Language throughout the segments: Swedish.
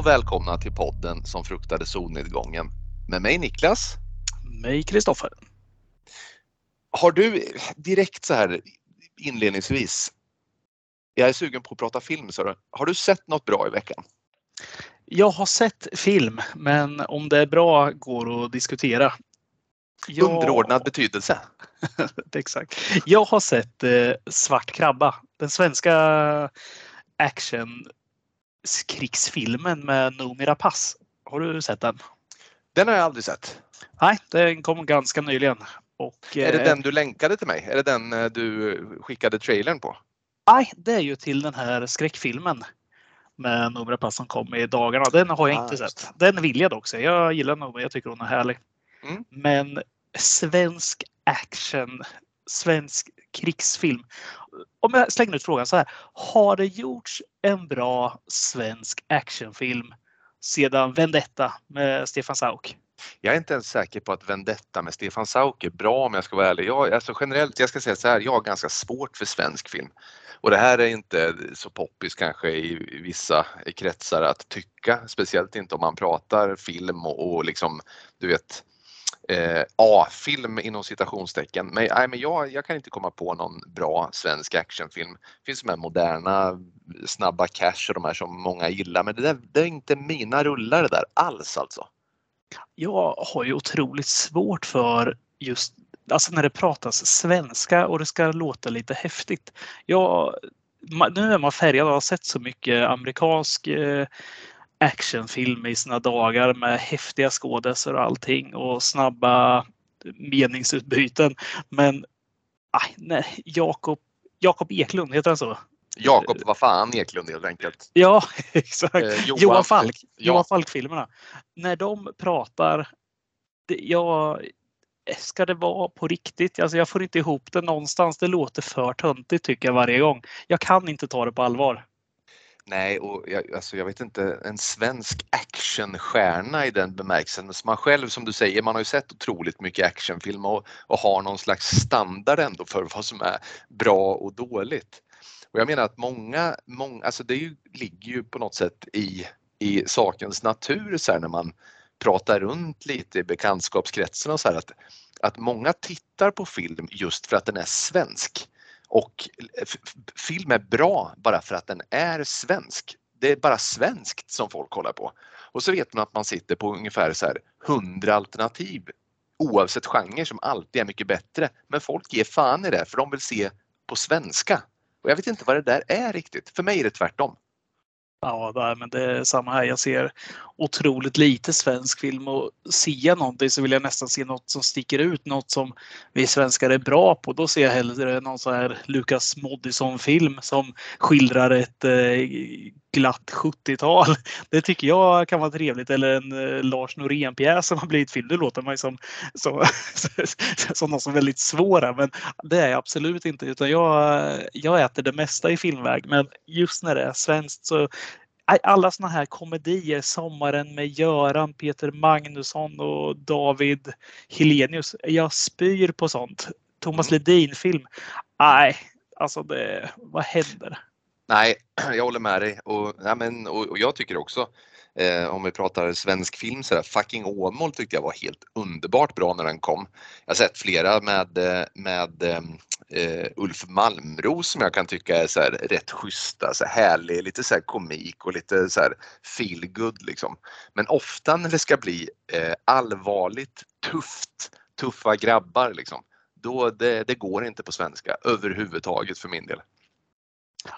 och välkomna till podden som fruktade solnedgången. Med mig Niklas. Mig Kristoffer. Har du direkt så här inledningsvis, jag är sugen på att prata film, så har du sett något bra i veckan? Jag har sett film, men om det är bra går att diskutera. Jag... Underordnad betydelse. Exakt. Jag har sett eh, Svart krabba, den svenska actionkrigsfilmen med Noomi Rapace. Har du sett den? Den har jag aldrig sett. Nej, den kom ganska nyligen. Och, är det eh, den du länkade till mig? Är det den eh, du skickade trailern på? Nej, det är ju till den här skräckfilmen med Noomi Rapace som kom i dagarna. Den har jag ah, inte sett. Den vill jag dock se. Jag gillar Noomi, jag tycker hon är härlig. Mm. Men svensk action, svensk krigsfilm. Om jag slänger ut frågan så här. Har det gjorts en bra svensk actionfilm sedan Vendetta med Stefan Sauk? Jag är inte ens säker på att Vendetta med Stefan Sauk är bra om jag ska vara ärlig. Jag, alltså generellt, jag ska säga så här, jag har ganska svårt för svensk film. Och det här är inte så poppis kanske i vissa kretsar att tycka, speciellt inte om man pratar film och, och liksom, du vet, eh, A-film inom citationstecken. Men, nej, men jag, jag kan inte komma på någon bra svensk actionfilm. Det finns de här moderna snabba cash och de här som många gillar men det, där, det är inte mina rullar det där alls alltså. Jag har ju otroligt svårt för just alltså när det pratas svenska och det ska låta lite häftigt. Jag, nu är man färgad och har sett så mycket amerikansk eh, actionfilm i sina dagar med häftiga skådespelare och allting och snabba meningsutbyten. Men nej, Jakob, Jakob Eklund, heter han så? Jakob vad fan Eklund helt enkelt. Ja, exakt. Eh, Johan, Johan Falk. Ja. Johan Falk-filmerna. När de pratar, det, jag, ska det vara på riktigt? Alltså jag får inte ihop det någonstans. Det låter för töntigt tycker jag varje gång. Jag kan inte ta det på allvar. Nej, och jag, alltså jag vet inte, en svensk actionstjärna i den bemärkelsen. Man själv, som du säger, man har ju sett otroligt mycket actionfilm och, och har någon slags standard ändå för vad som är bra och dåligt. Och jag menar att många, många alltså det ju, ligger ju på något sätt i, i sakens natur så här, när man pratar runt lite i bekantskapskretsen och så här, att, att många tittar på film just för att den är svensk. Och film är bra bara för att den är svensk. Det är bara svenskt som folk kollar på. Och så vet man att man sitter på ungefär så här 100 alternativ oavsett genre som alltid är mycket bättre. Men folk ger fan i det för de vill se på svenska. Och jag vet inte vad det där är riktigt. För mig är det tvärtom. Ja, men det är samma här. Jag ser otroligt lite svensk film och ser jag någonting så vill jag nästan se något som sticker ut, något som vi svenskar är bra på. Då ser jag hellre någon så här Lukas Moodysson film som skildrar ett eh, glatt 70-tal. Det tycker jag kan vara trevligt. Eller en eh, Lars Norén-pjäs som har blivit film. Det låter man ju som, som, som något som är väldigt svåra, men det är jag absolut inte. Utan jag, jag äter det mesta i filmväg. Men just när det är svenskt så alla såna här komedier, Sommaren med Göran, Peter Magnusson och David Helenius. Jag spyr på sånt. Thomas Ledin-film. Nej, alltså det, vad händer? Nej, jag håller med dig och, ja, men, och, och jag tycker också eh, om vi pratar svensk film så där, Fucking Åmål tyckte jag var helt underbart bra när den kom. Jag har sett flera med, eh, med ehm, eh, Ulf Malmros som jag kan tycka är så här, rätt schyssta, så här, härlig, lite så här komik och lite så här feel good liksom. Men ofta när det ska bli eh, allvarligt, tufft, tuffa grabbar liksom, då det, det går inte på svenska överhuvudtaget för min del.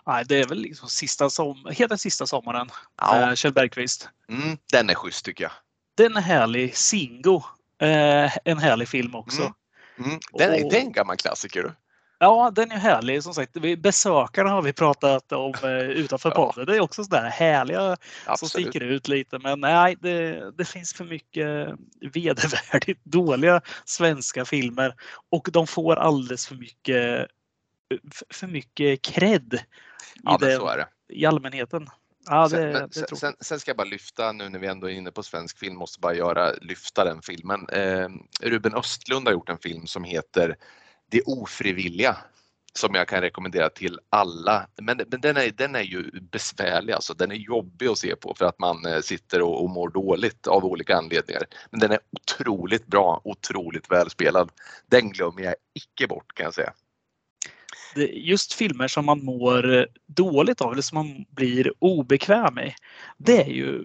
Nej, det är väl liksom sista som, hela sista sommaren. Ja. Kjell Bergqvist. Mm, den är schysst tycker jag. Den är härlig. Singo. Eh, en härlig film också. Mm. Mm. Den, är, och, det är en gammal klassiker. Ja, den är härlig. Som sagt, besökarna har vi pratat om eh, utanför podden. Det är också sådär härliga Absolut. som sticker ut lite. Men nej, det, det finns för mycket vedervärdigt dåliga svenska filmer och de får alldeles för mycket för mycket cred. Ja, det, så är det. I allmänheten. Ja, det, sen, det sen, sen, ska jag bara lyfta nu när vi ändå är inne på svensk film, måste bara göra, lyfta den filmen. Eh, Ruben Östlund har gjort en film som heter Det ofrivilliga. som jag kan rekommendera till alla. Men, men den, är, den är ju besvärlig, alltså. den är jobbig att se på för att man eh, sitter och, och mår dåligt av olika anledningar. Men den är otroligt bra, otroligt välspelad. Den glömmer jag icke bort kan jag säga. Just filmer som man mår dåligt av eller som man blir obekväm i. Det är ju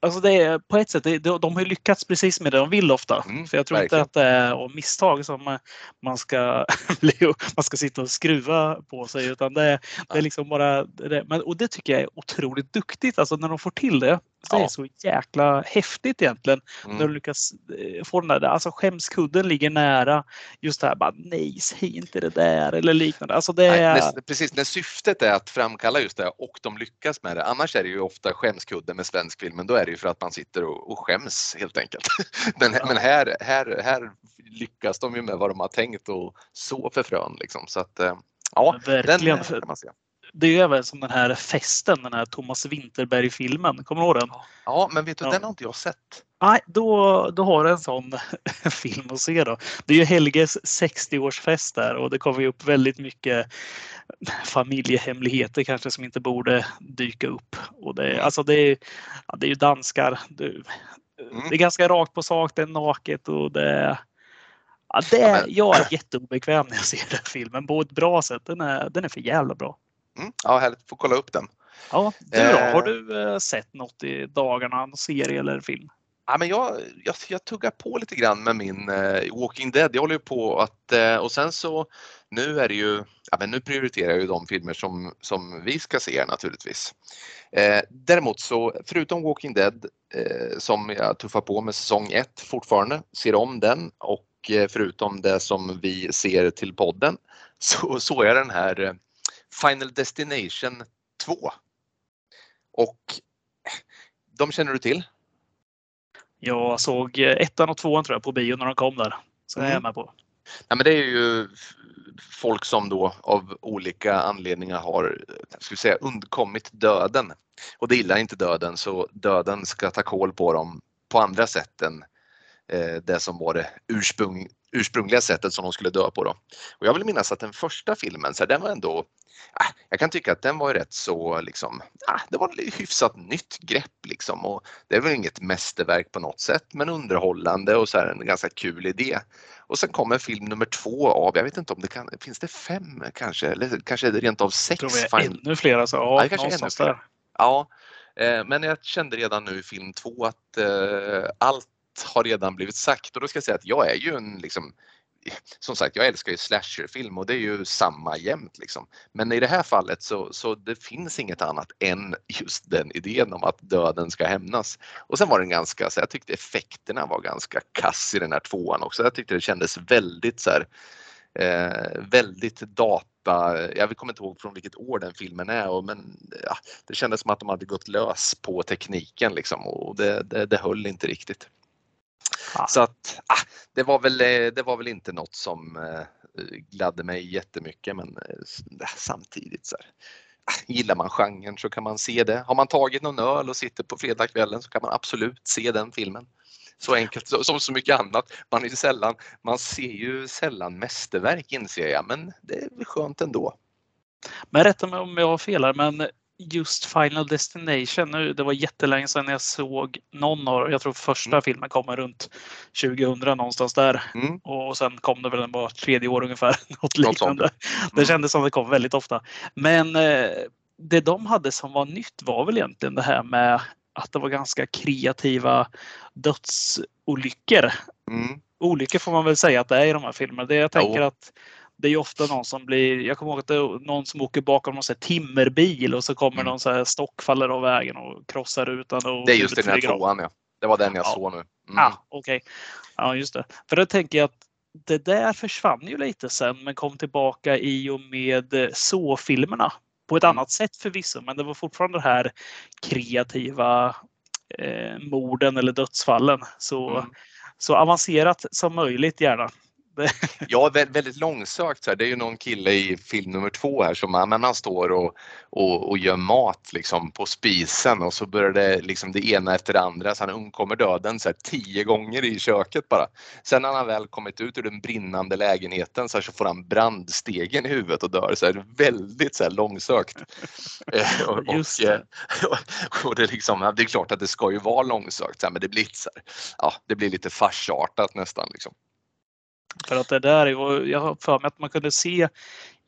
Alltså det är, på ett sätt, de har lyckats precis med det de vill ofta. Mm, För jag tror verkligen. inte att det är av misstag som man ska, man ska sitta och skruva på sig. Utan det, det är liksom bara det. Men, och det tycker jag är otroligt duktigt. Alltså när de får till det. Det är så jäkla häftigt egentligen. Mm. När de lyckas eh, få den där, alltså skämskudden ligger nära. Just det här bara nej, säg inte det där eller liknande. Alltså det är... nej, när, precis, när syftet är att framkalla just det och de lyckas med det. Annars är det ju ofta skämskudden med svensk film, men då är det ju för att man sitter och, och skäms helt enkelt. men, ja. men här, här, här lyckas de ju med vad de har tänkt och så för frön liksom. Så att, eh, ja, Verkligen. den det är även som den här festen, den här Thomas Winterberg-filmen. Kommer du ihåg den? Ja, men vet du, ja. den har inte jag sett. Nej, då, då har du en sån film att se då. Det är ju Helges 60-årsfest där och det kommer ju upp väldigt mycket familjehemligheter kanske som inte borde dyka upp. Och det, mm. alltså det, är, ja, det är ju danskar. Det, mm. det, är ganska rakt på sak, det är naket och det Ja, det, ja, men... Jag är jätteobekväm när jag ser den filmen på ett bra sätt. Den är, den är för jävla bra. Mm, ja, härligt. Får kolla upp den. Ja, du då? Eh. Har du eh, sett något i dagarna? Någon serie eller film? Ja, men jag, jag, jag tuggar på lite grann med min uh, Walking Dead. Jag håller ju på att uh, och sen så nu är det ju, ja, men nu prioriterar jag ju de filmer som, som vi ska se naturligtvis. Uh, däremot så förutom Walking Dead som jag tuffar på med säsong 1 fortfarande, ser om den och förutom det som vi ser till podden så såg jag den här Final Destination 2. Och de känner du till? Jag såg ettan och tvåan tror jag på bio när de kom där. Så mm. är jag med på. Ja, men det är ju folk som då av olika anledningar har ska vi säga, undkommit döden. Och det gillar inte döden så döden ska ta koll på dem på andra sätt än eh, det som var det ursprung, ursprungliga sättet som de skulle dö på. Då. Och jag vill minnas att den första filmen, så här, den var ändå Ah, jag kan tycka att den var rätt så liksom, ah, det var ett hyfsat nytt grepp liksom och det är väl inget mästerverk på något sätt men underhållande och så här en ganska kul idé. Och sen kommer film nummer två av, jag vet inte om det kan, finns det fem kanske eller kanske rent av sex? Jag tror vi ännu fler alltså, ja, ja kanske ännu fler. Ja, eh, men jag kände redan nu i film två att eh, allt har redan blivit sagt och då ska jag säga att jag är ju en liksom som sagt, jag älskar ju slasherfilm och det är ju samma jämt liksom. Men i det här fallet så, så det finns inget annat än just den idén om att döden ska hämnas. Och sen var den ganska, så jag tyckte effekterna var ganska kass i den här tvåan också. Jag tyckte det kändes väldigt så här, eh, väldigt data, jag kommer inte ihåg från vilket år den filmen är, och, men ja, det kändes som att de hade gått lös på tekniken liksom och det, det, det höll inte riktigt. Ah. Så att ah, det, var väl, eh, det var väl inte något som eh, gladde mig jättemycket men eh, samtidigt så här, ah, gillar man genren så kan man se det. Har man tagit någon öl och sitter på fredagskvällen så kan man absolut se den filmen. Så enkelt som så mycket annat. Man, är sällan, man ser ju sällan mästerverk inser jag men det är skönt ändå. Men rätta mig om jag har fel här men just Final Destination, nu, det var jättelänge sedan jag såg någon av Jag tror första mm. filmen kommer runt 2000 någonstans där. Mm. Och sen kom det väl bara tredje år ungefär. Något liknande. Mm. Det kändes som det kom väldigt ofta. Men eh, det de hade som var nytt var väl egentligen det här med att det var ganska kreativa dödsolyckor. Mm. Olyckor får man väl säga att det är i de här filmerna. Det jag tänker jo. att det är ofta någon som blir, jag kommer ihåg att det är någon som åker bakom någon timmerbil och så kommer mm. någon så här stock faller av vägen och krossar rutan. Och det är just den här tvåan ja. Det var den jag ja. såg nu. Mm. Ja, okej. Okay. Ja, just det. För då tänker jag att det där försvann ju lite sen men kom tillbaka i och med så-filmerna på ett mm. annat sätt förvisso. Men det var fortfarande det här kreativa eh, morden eller dödsfallen. Så, mm. så avancerat som möjligt gärna. Ja, väldigt långsökt. Så här. Det är ju någon kille i film nummer två här som men han står och, och, och gör mat liksom på spisen och så börjar det liksom det ena efter det andra så han undkommer döden så här, tio gånger i köket bara. Sen när han väl kommit ut ur den brinnande lägenheten så, här, så får han brandstegen i huvudet och dör. Så här, väldigt så här, långsökt. Eh, och, och, eh, och, det, liksom, det är klart att det ska ju vara långsökt men det blir, så här, ja, det blir lite farsartat nästan. Liksom. För att det där, jag har för mig att man kunde se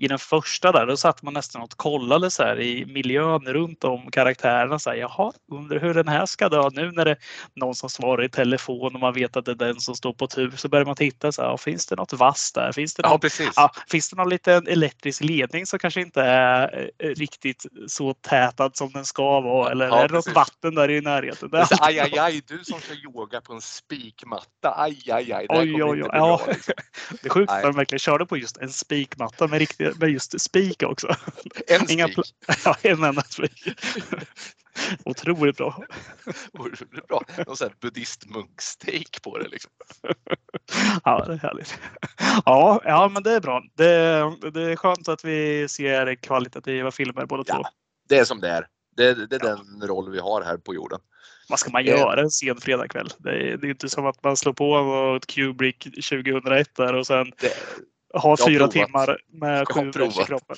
i den första där, då satt man nästan och kollade så här i miljön runt om karaktärerna. Så här, Jaha, undrar hur den här ska dö nu när det är någon som svarar i telefon och man vet att det är den som står på tur. Så börjar man titta så här, finns det något vasst där? Finns det någon, ja. Ja, finns det någon liten elektrisk ledning som kanske inte är eh, riktigt så tätad som den ska vara? Eller ja, är det något vatten där i närheten? Det aj, aj, aj, du som ska yoga på en spikmatta. Aj, aj, aj. Det oj, oj, oj. Bra, liksom. Det är sjukt att de verkligen körde på just en spikmatta med riktigt med just spik också. En Inga spik? Ja, en enda spik. Otroligt bra. Otroligt bra. Någon sån här buddhistmunkstek på det liksom. Ja, det är härligt. Ja, ja, men det är bra. Det, det är skönt att vi ser kvalitativa filmer båda ja, två. Det är som det är. Det, det är ja. den roll vi har här på jorden. Vad ska man göra en sen fredagkväll? Det är, det är inte som att man slår på ett Kubrick 2001 där och sen det, ha fyra timmar med sju i kroppen.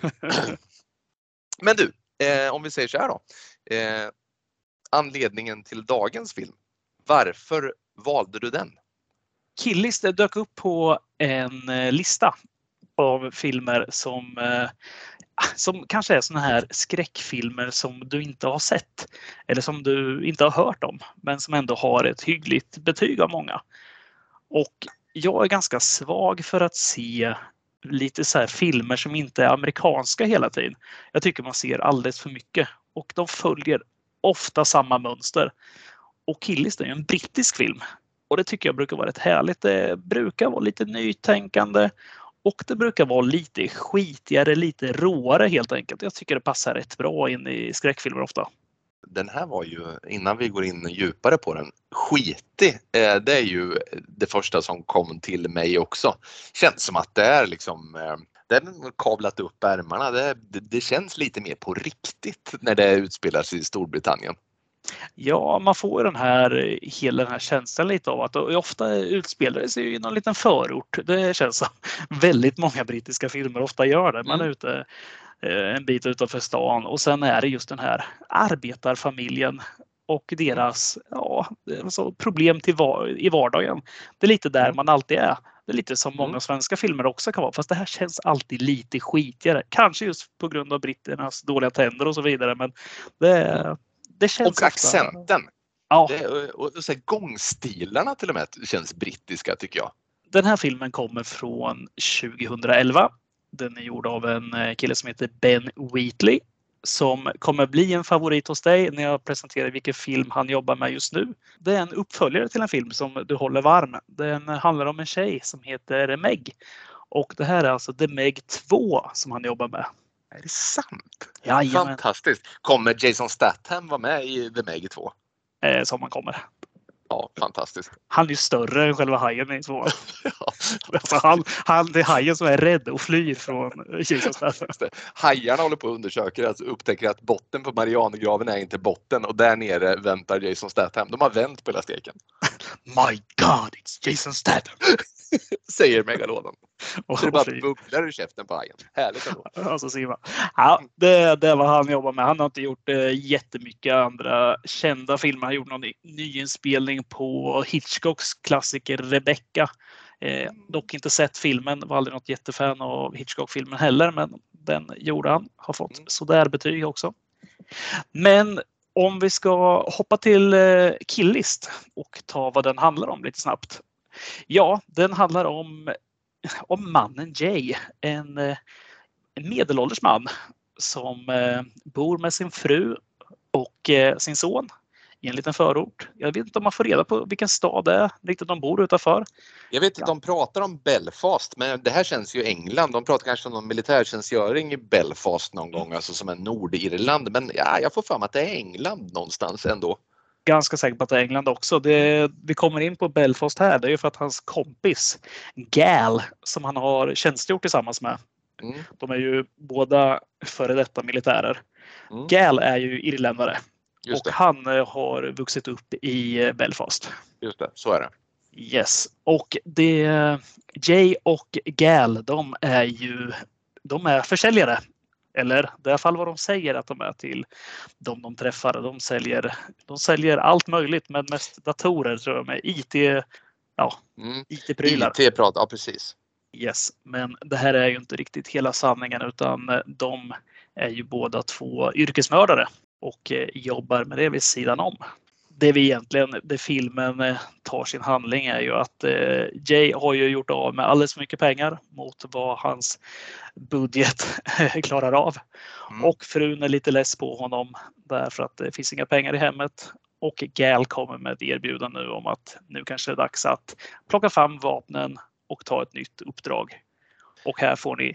Men du, eh, om vi säger så här då. Eh, anledningen till dagens film. Varför valde du den? Killis dök upp på en eh, lista av filmer som, eh, som kanske är såna här skräckfilmer som du inte har sett eller som du inte har hört om men som ändå har ett hyggligt betyg av många. Och jag är ganska svag för att se lite så här filmer som inte är amerikanska hela tiden. Jag tycker man ser alldeles för mycket och de följer ofta samma mönster. Och Killis är en brittisk film och det tycker jag brukar vara rätt härligt. Det brukar vara lite nytänkande och det brukar vara lite skitigare, lite råare helt enkelt. Jag tycker det passar rätt bra in i skräckfilmer ofta den här var ju, innan vi går in djupare på den, skitig. Eh, det är ju det första som kom till mig också. Känns som att det är liksom eh, den kavlat upp ärmarna. Det, det, det, känns lite mer på riktigt när det utspelar sig i Storbritannien. Ja, man får den här, hela den här känslan lite av att ofta utspelar det sig i någon liten förort. Det känns som väldigt många brittiska filmer ofta gör det. Man är mm. ute en bit utanför stan och sen är det just den här arbetarfamiljen och deras ja, alltså problem till var i vardagen. Det är lite där mm. man alltid är. Det är lite som många mm. svenska filmer också kan vara, fast det här känns alltid lite skitigare. Kanske just på grund av britternas dåliga tänder och så vidare, men det, det känns... Och ofta... accenten! Ja. Det, och, och så här, gångstilarna till och med känns brittiska tycker jag. Den här filmen kommer från 2011 den är gjord av en eh, kille som heter Ben Wheatley som kommer bli en favorit hos dig när jag presenterar vilken film han jobbar med just nu. Det är en uppföljare till en film som du håller varm. Den handlar om en tjej som heter Meg. Och det här är alltså The Meg 2 som han jobbar med. Är det sant? Jajamän. Fantastiskt. Kommer Jason Statham vara med i The Meg 2? Eh, som han kommer. Ja, fantastiskt. Han är ju större än själva hajen i tvåan. ja. alltså han, han, det är hajen som är rädd och flyr från Jesus Hajarna håller på att undersöka att upptäcker att botten på Marianergraven är inte botten och där nere väntar Jason Statham. De har vänt på hela steken. My God, it's Jason Statham! Säger megalodon. Och det bara bubblar ur käften på hajen. Härligt ändå. Alltså, Simon. Ja, det, det är vad han jobbar med. Han har inte gjort eh, jättemycket andra kända filmer. Han gjort någon nyinspelning på Hitchcocks klassiker Rebecca. Eh, dock inte sett filmen, var aldrig något jättefan av Hitchcock-filmen heller, men den gjorde han. Har fått mm. sådär betyg också. Men om vi ska hoppa till eh, Killist och ta vad den handlar om lite snabbt. Ja, den handlar om, om mannen Jay, en, en medelålders man som eh, bor med sin fru och eh, sin son i en liten förort. Jag vet inte om man får reda på vilken stad det är riktigt de bor utanför. Jag vet att de pratar om Belfast, men det här känns ju England. De pratar kanske om någon militärtjänstgöring i Belfast någon gång, alltså som är Nordirland. Men ja, jag får för mig att det är England någonstans ändå. Ganska säker på att det är England också. Det, vi kommer in på Belfast här. Det är ju för att hans kompis Gal som han har tjänstgjort tillsammans med. Mm. De är ju båda före detta militärer. Mm. Gal är ju irländare och han eh, har vuxit upp i eh, Belfast. Just det, så är det. Yes, och det, Jay och Gal, de är ju de är försäljare. Eller det är i alla fall vad de säger att de är till de de träffar. De säljer, de säljer allt möjligt, men mest datorer tror jag med IT, ja, mm. IT-prylar. IT-prat, ja precis. Yes, men det här är ju inte riktigt hela sanningen utan de är ju båda två yrkesmördare och eh, jobbar med det vid sidan om. Det vi egentligen, det filmen eh, tar sin handling är ju att eh, Jay har ju gjort av med alldeles för mycket pengar mot vad hans budget klarar av. Mm. Och frun är lite less på honom därför att det finns inga pengar i hemmet. Och Gal kommer med ett erbjudande nu om att nu kanske det är dags att plocka fram vapnen och ta ett nytt uppdrag. Och här får ni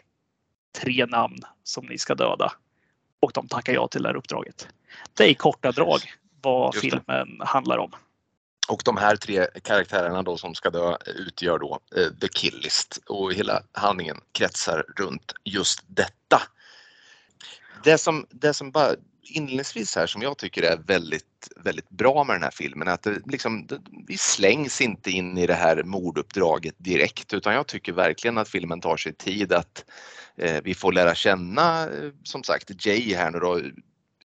tre namn som ni ska döda. Och de tackar ja till det här uppdraget. Det är i korta drag vad filmen handlar om. Och de här tre karaktärerna då som ska dö utgör då eh, The Killist och hela handlingen kretsar runt just detta. Det som, det som bara inledningsvis här som jag tycker är väldigt, väldigt bra med den här filmen är att det liksom, det, vi slängs inte in i det här morduppdraget direkt utan jag tycker verkligen att filmen tar sig tid att eh, vi får lära känna eh, som sagt Jay här nu då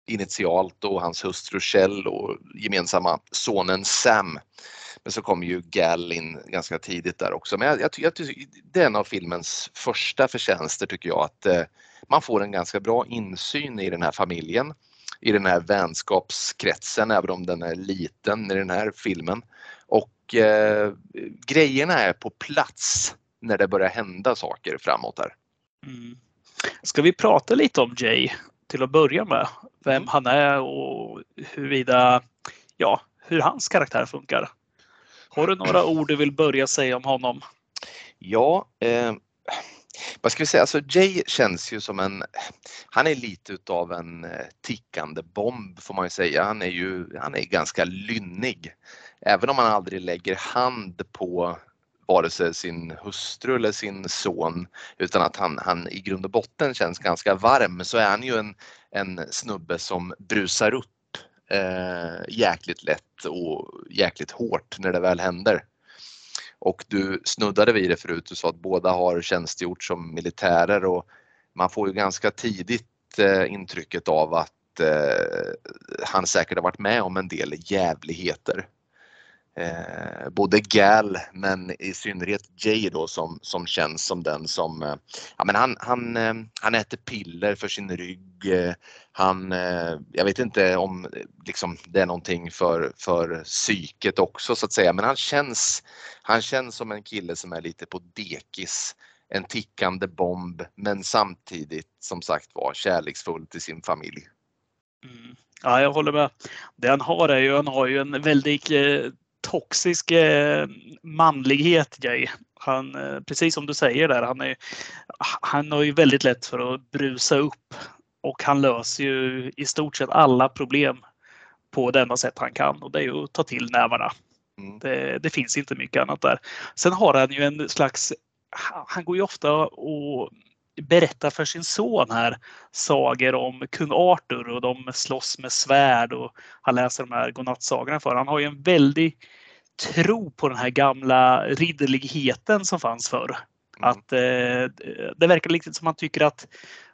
initialt och hans hustru Shell och gemensamma sonen Sam. Men så kommer ju Gal in ganska tidigt där också. Men jag, jag, jag, det är en av filmens första förtjänster tycker jag att eh, man får en ganska bra insyn i den här familjen, i den här vänskapskretsen, även om den är liten i den här filmen. Och eh, grejerna är på plats när det börjar hända saker framåt här. Mm. Ska vi prata lite om Jay till att börja med? Vem mm. han är och huruvida, ja, hur hans karaktär funkar. Har du några ord du vill börja säga om honom? Ja, eh, vad ska vi säga, alltså Jay känns ju som en, han är lite utav en eh, tickande bomb får man ju säga. Han är ju, han är ganska lynnig. Även om han aldrig lägger hand på vare sig sin hustru eller sin son utan att han, han i grund och botten känns ganska varm så är han ju en, en snubbe som brusar upp eh, jäkligt lätt och jäkligt hårt när det väl händer. Och du snuddade vid det förut, du sa att båda har tjänstgjort som militärer och man får ju ganska tidigt eh, intrycket av att eh, han säkert har varit med om en del jävligheter. Eh, både Gal men i synnerhet Jay då som, som känns som den som, eh, ja men han, han, eh, han äter piller för sin rygg. Eh, han, eh, jag vet inte om eh, liksom, det är någonting för, för psyket också så att säga men han känns, han känns som en kille som är lite på dekis. En tickande bomb men samtidigt som sagt var kärleksfull till sin familj. Mm. Ja, jag håller med. Det han har är ju, han har ju en väldigt eh, toxisk eh, manlighet Jay. Han, eh, precis som du säger där, han, är, han har ju väldigt lätt för att brusa upp och han löser ju i stort sett alla problem på det enda sätt han kan och det är ju att ta till nävarna. Mm. Det, det, finns inte mycket annat där. Sen har han ju en slags, han går ju ofta och berättar för sin son här sagor om kung Arthur och de slåss med svärd och han läser de här godnattsagorna för. Han har ju en väldig tro på den här gamla ridderligheten som fanns förr. Mm. Att eh, det verkar lite som man tycker att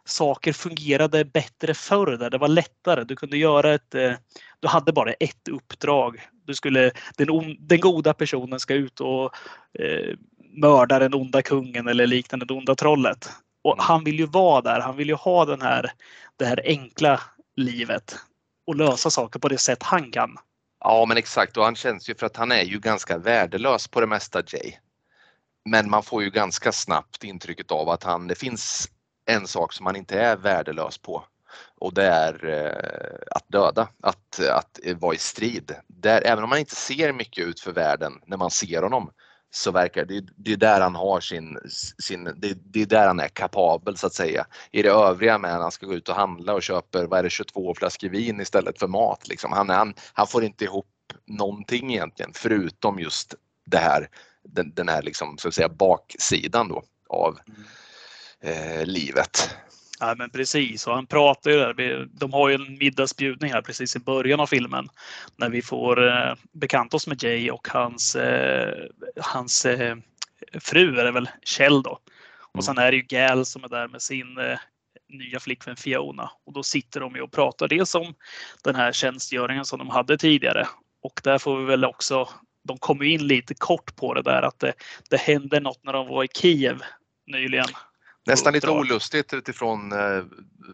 saker fungerade bättre förr där det var lättare. Du kunde göra ett, eh, du hade bara ett uppdrag. Du skulle, den, den goda personen ska ut och eh, mörda den onda kungen eller liknande det onda trollet. Och mm. han vill ju vara där. Han vill ju ha den här, det här enkla livet och lösa saker på det sätt han kan. Ja men exakt och han känns ju för att han är ju ganska värdelös på det mesta Jay. Men man får ju ganska snabbt intrycket av att han, det finns en sak som han inte är värdelös på och det är eh, att döda, att, att vara i strid. Där, även om man inte ser mycket ut för världen när man ser honom så verkar det, det är där han har sin, sin det, det, är där han är kapabel så att säga. I det övriga med att han ska gå ut och handla och köper, vad är det, 22 flaskor vin istället för mat liksom. Han, han, han får inte ihop någonting egentligen förutom just det här, den, den här liksom, så att säga, baksidan då av eh, livet. Ja, men precis, och han pratar ju där. De har ju en middagsbjudning här precis i början av filmen när vi får eh, bekanta oss med Jay och hans, eh, hans eh, fru är det väl, Kjell då. Och mm. sen är det ju Gal som är där med sin eh, nya flickvän Fiona och då sitter de ju och pratar dels om den här tjänstgöringen som de hade tidigare och där får vi väl också de kommer in lite kort på det där att det, det hände något när de var i Kiev nyligen. Nästan lite olustigt utifrån eh,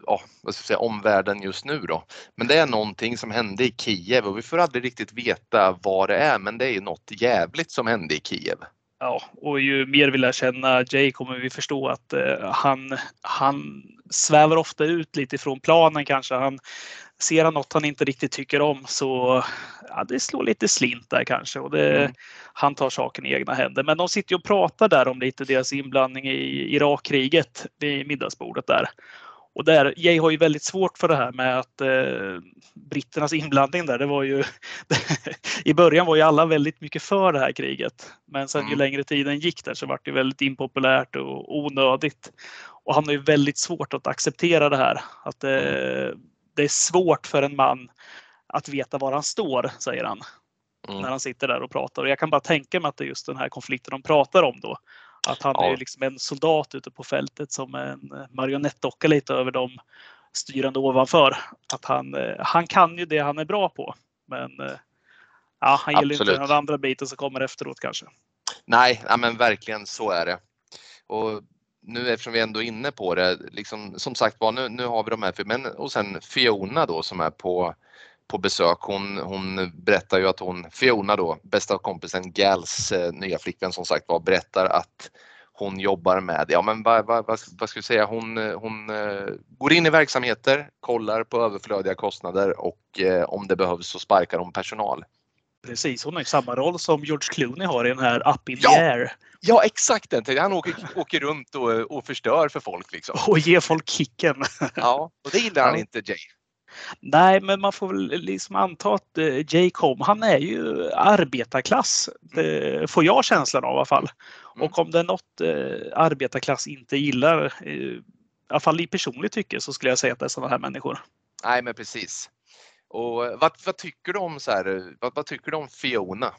ja, vad ska jag säga, omvärlden just nu då. Men det är någonting som hände i Kiev och vi får aldrig riktigt veta vad det är men det är något jävligt som hände i Kiev. Ja, och ju mer vi lär känna Jay kommer vi förstå att eh, han, han svävar ofta ut lite ifrån planen kanske. Han, ser han något han inte riktigt tycker om så ja, det slår lite slint där kanske och det, mm. han tar saken i egna händer. Men de sitter ju och pratar där om lite deras inblandning i Irakkriget vid middagsbordet där. Och där, Jay har ju väldigt svårt för det här med att eh, britternas inblandning där, det var ju i början var ju alla väldigt mycket för det här kriget. Men sen mm. ju längre tiden gick där så var det väldigt impopulärt och onödigt. Och han har ju väldigt svårt att acceptera det här. Att eh, det är svårt för en man att veta var han står, säger han. Mm. När han sitter där och pratar. Och jag kan bara tänka mig att det är just den här konflikten de pratar om då. Att han ja. är liksom en soldat ute på fältet som en marionettdocka lite över de styrande ovanför. Att han, eh, han kan ju det han är bra på. Men eh, ja, han gillar inte den andra biten som kommer efteråt kanske. Nej, ja, men verkligen så är det. Och nu eftersom vi ändå är inne på det, liksom, som sagt var, nu, nu har vi de här, men, och sen Fiona då som är på, på besök, hon, hon berättar ju att hon, Fiona då, bästa kompisen Gals eh, nya flickvän som sagt var, berättar att hon jobbar med, ja men vad, vad, vad, vad ska vi säga, hon, hon eh, går in i verksamheter, kollar på överflödiga kostnader och eh, om det behövs så sparkar hon personal. Precis, hon har samma roll som George Clooney har i den här Up in ja, the air. Ja, exakt den. Han åker, åker runt och, och förstör för folk. Liksom. Och ger folk kicken. Ja, och det gillar ja. han inte, Jay. Nej, men man får väl liksom anta att eh, Jay Com, han är ju arbetarklass. Det får jag känslan av i alla fall. Mm. Och om det är något eh, arbetarklass inte gillar, eh, i alla fall i personligt tycke, så skulle jag säga att det är sådana här människor. Nej, men precis. Och vad, vad tycker du om så här, vad, vad, tycker du om Fiona?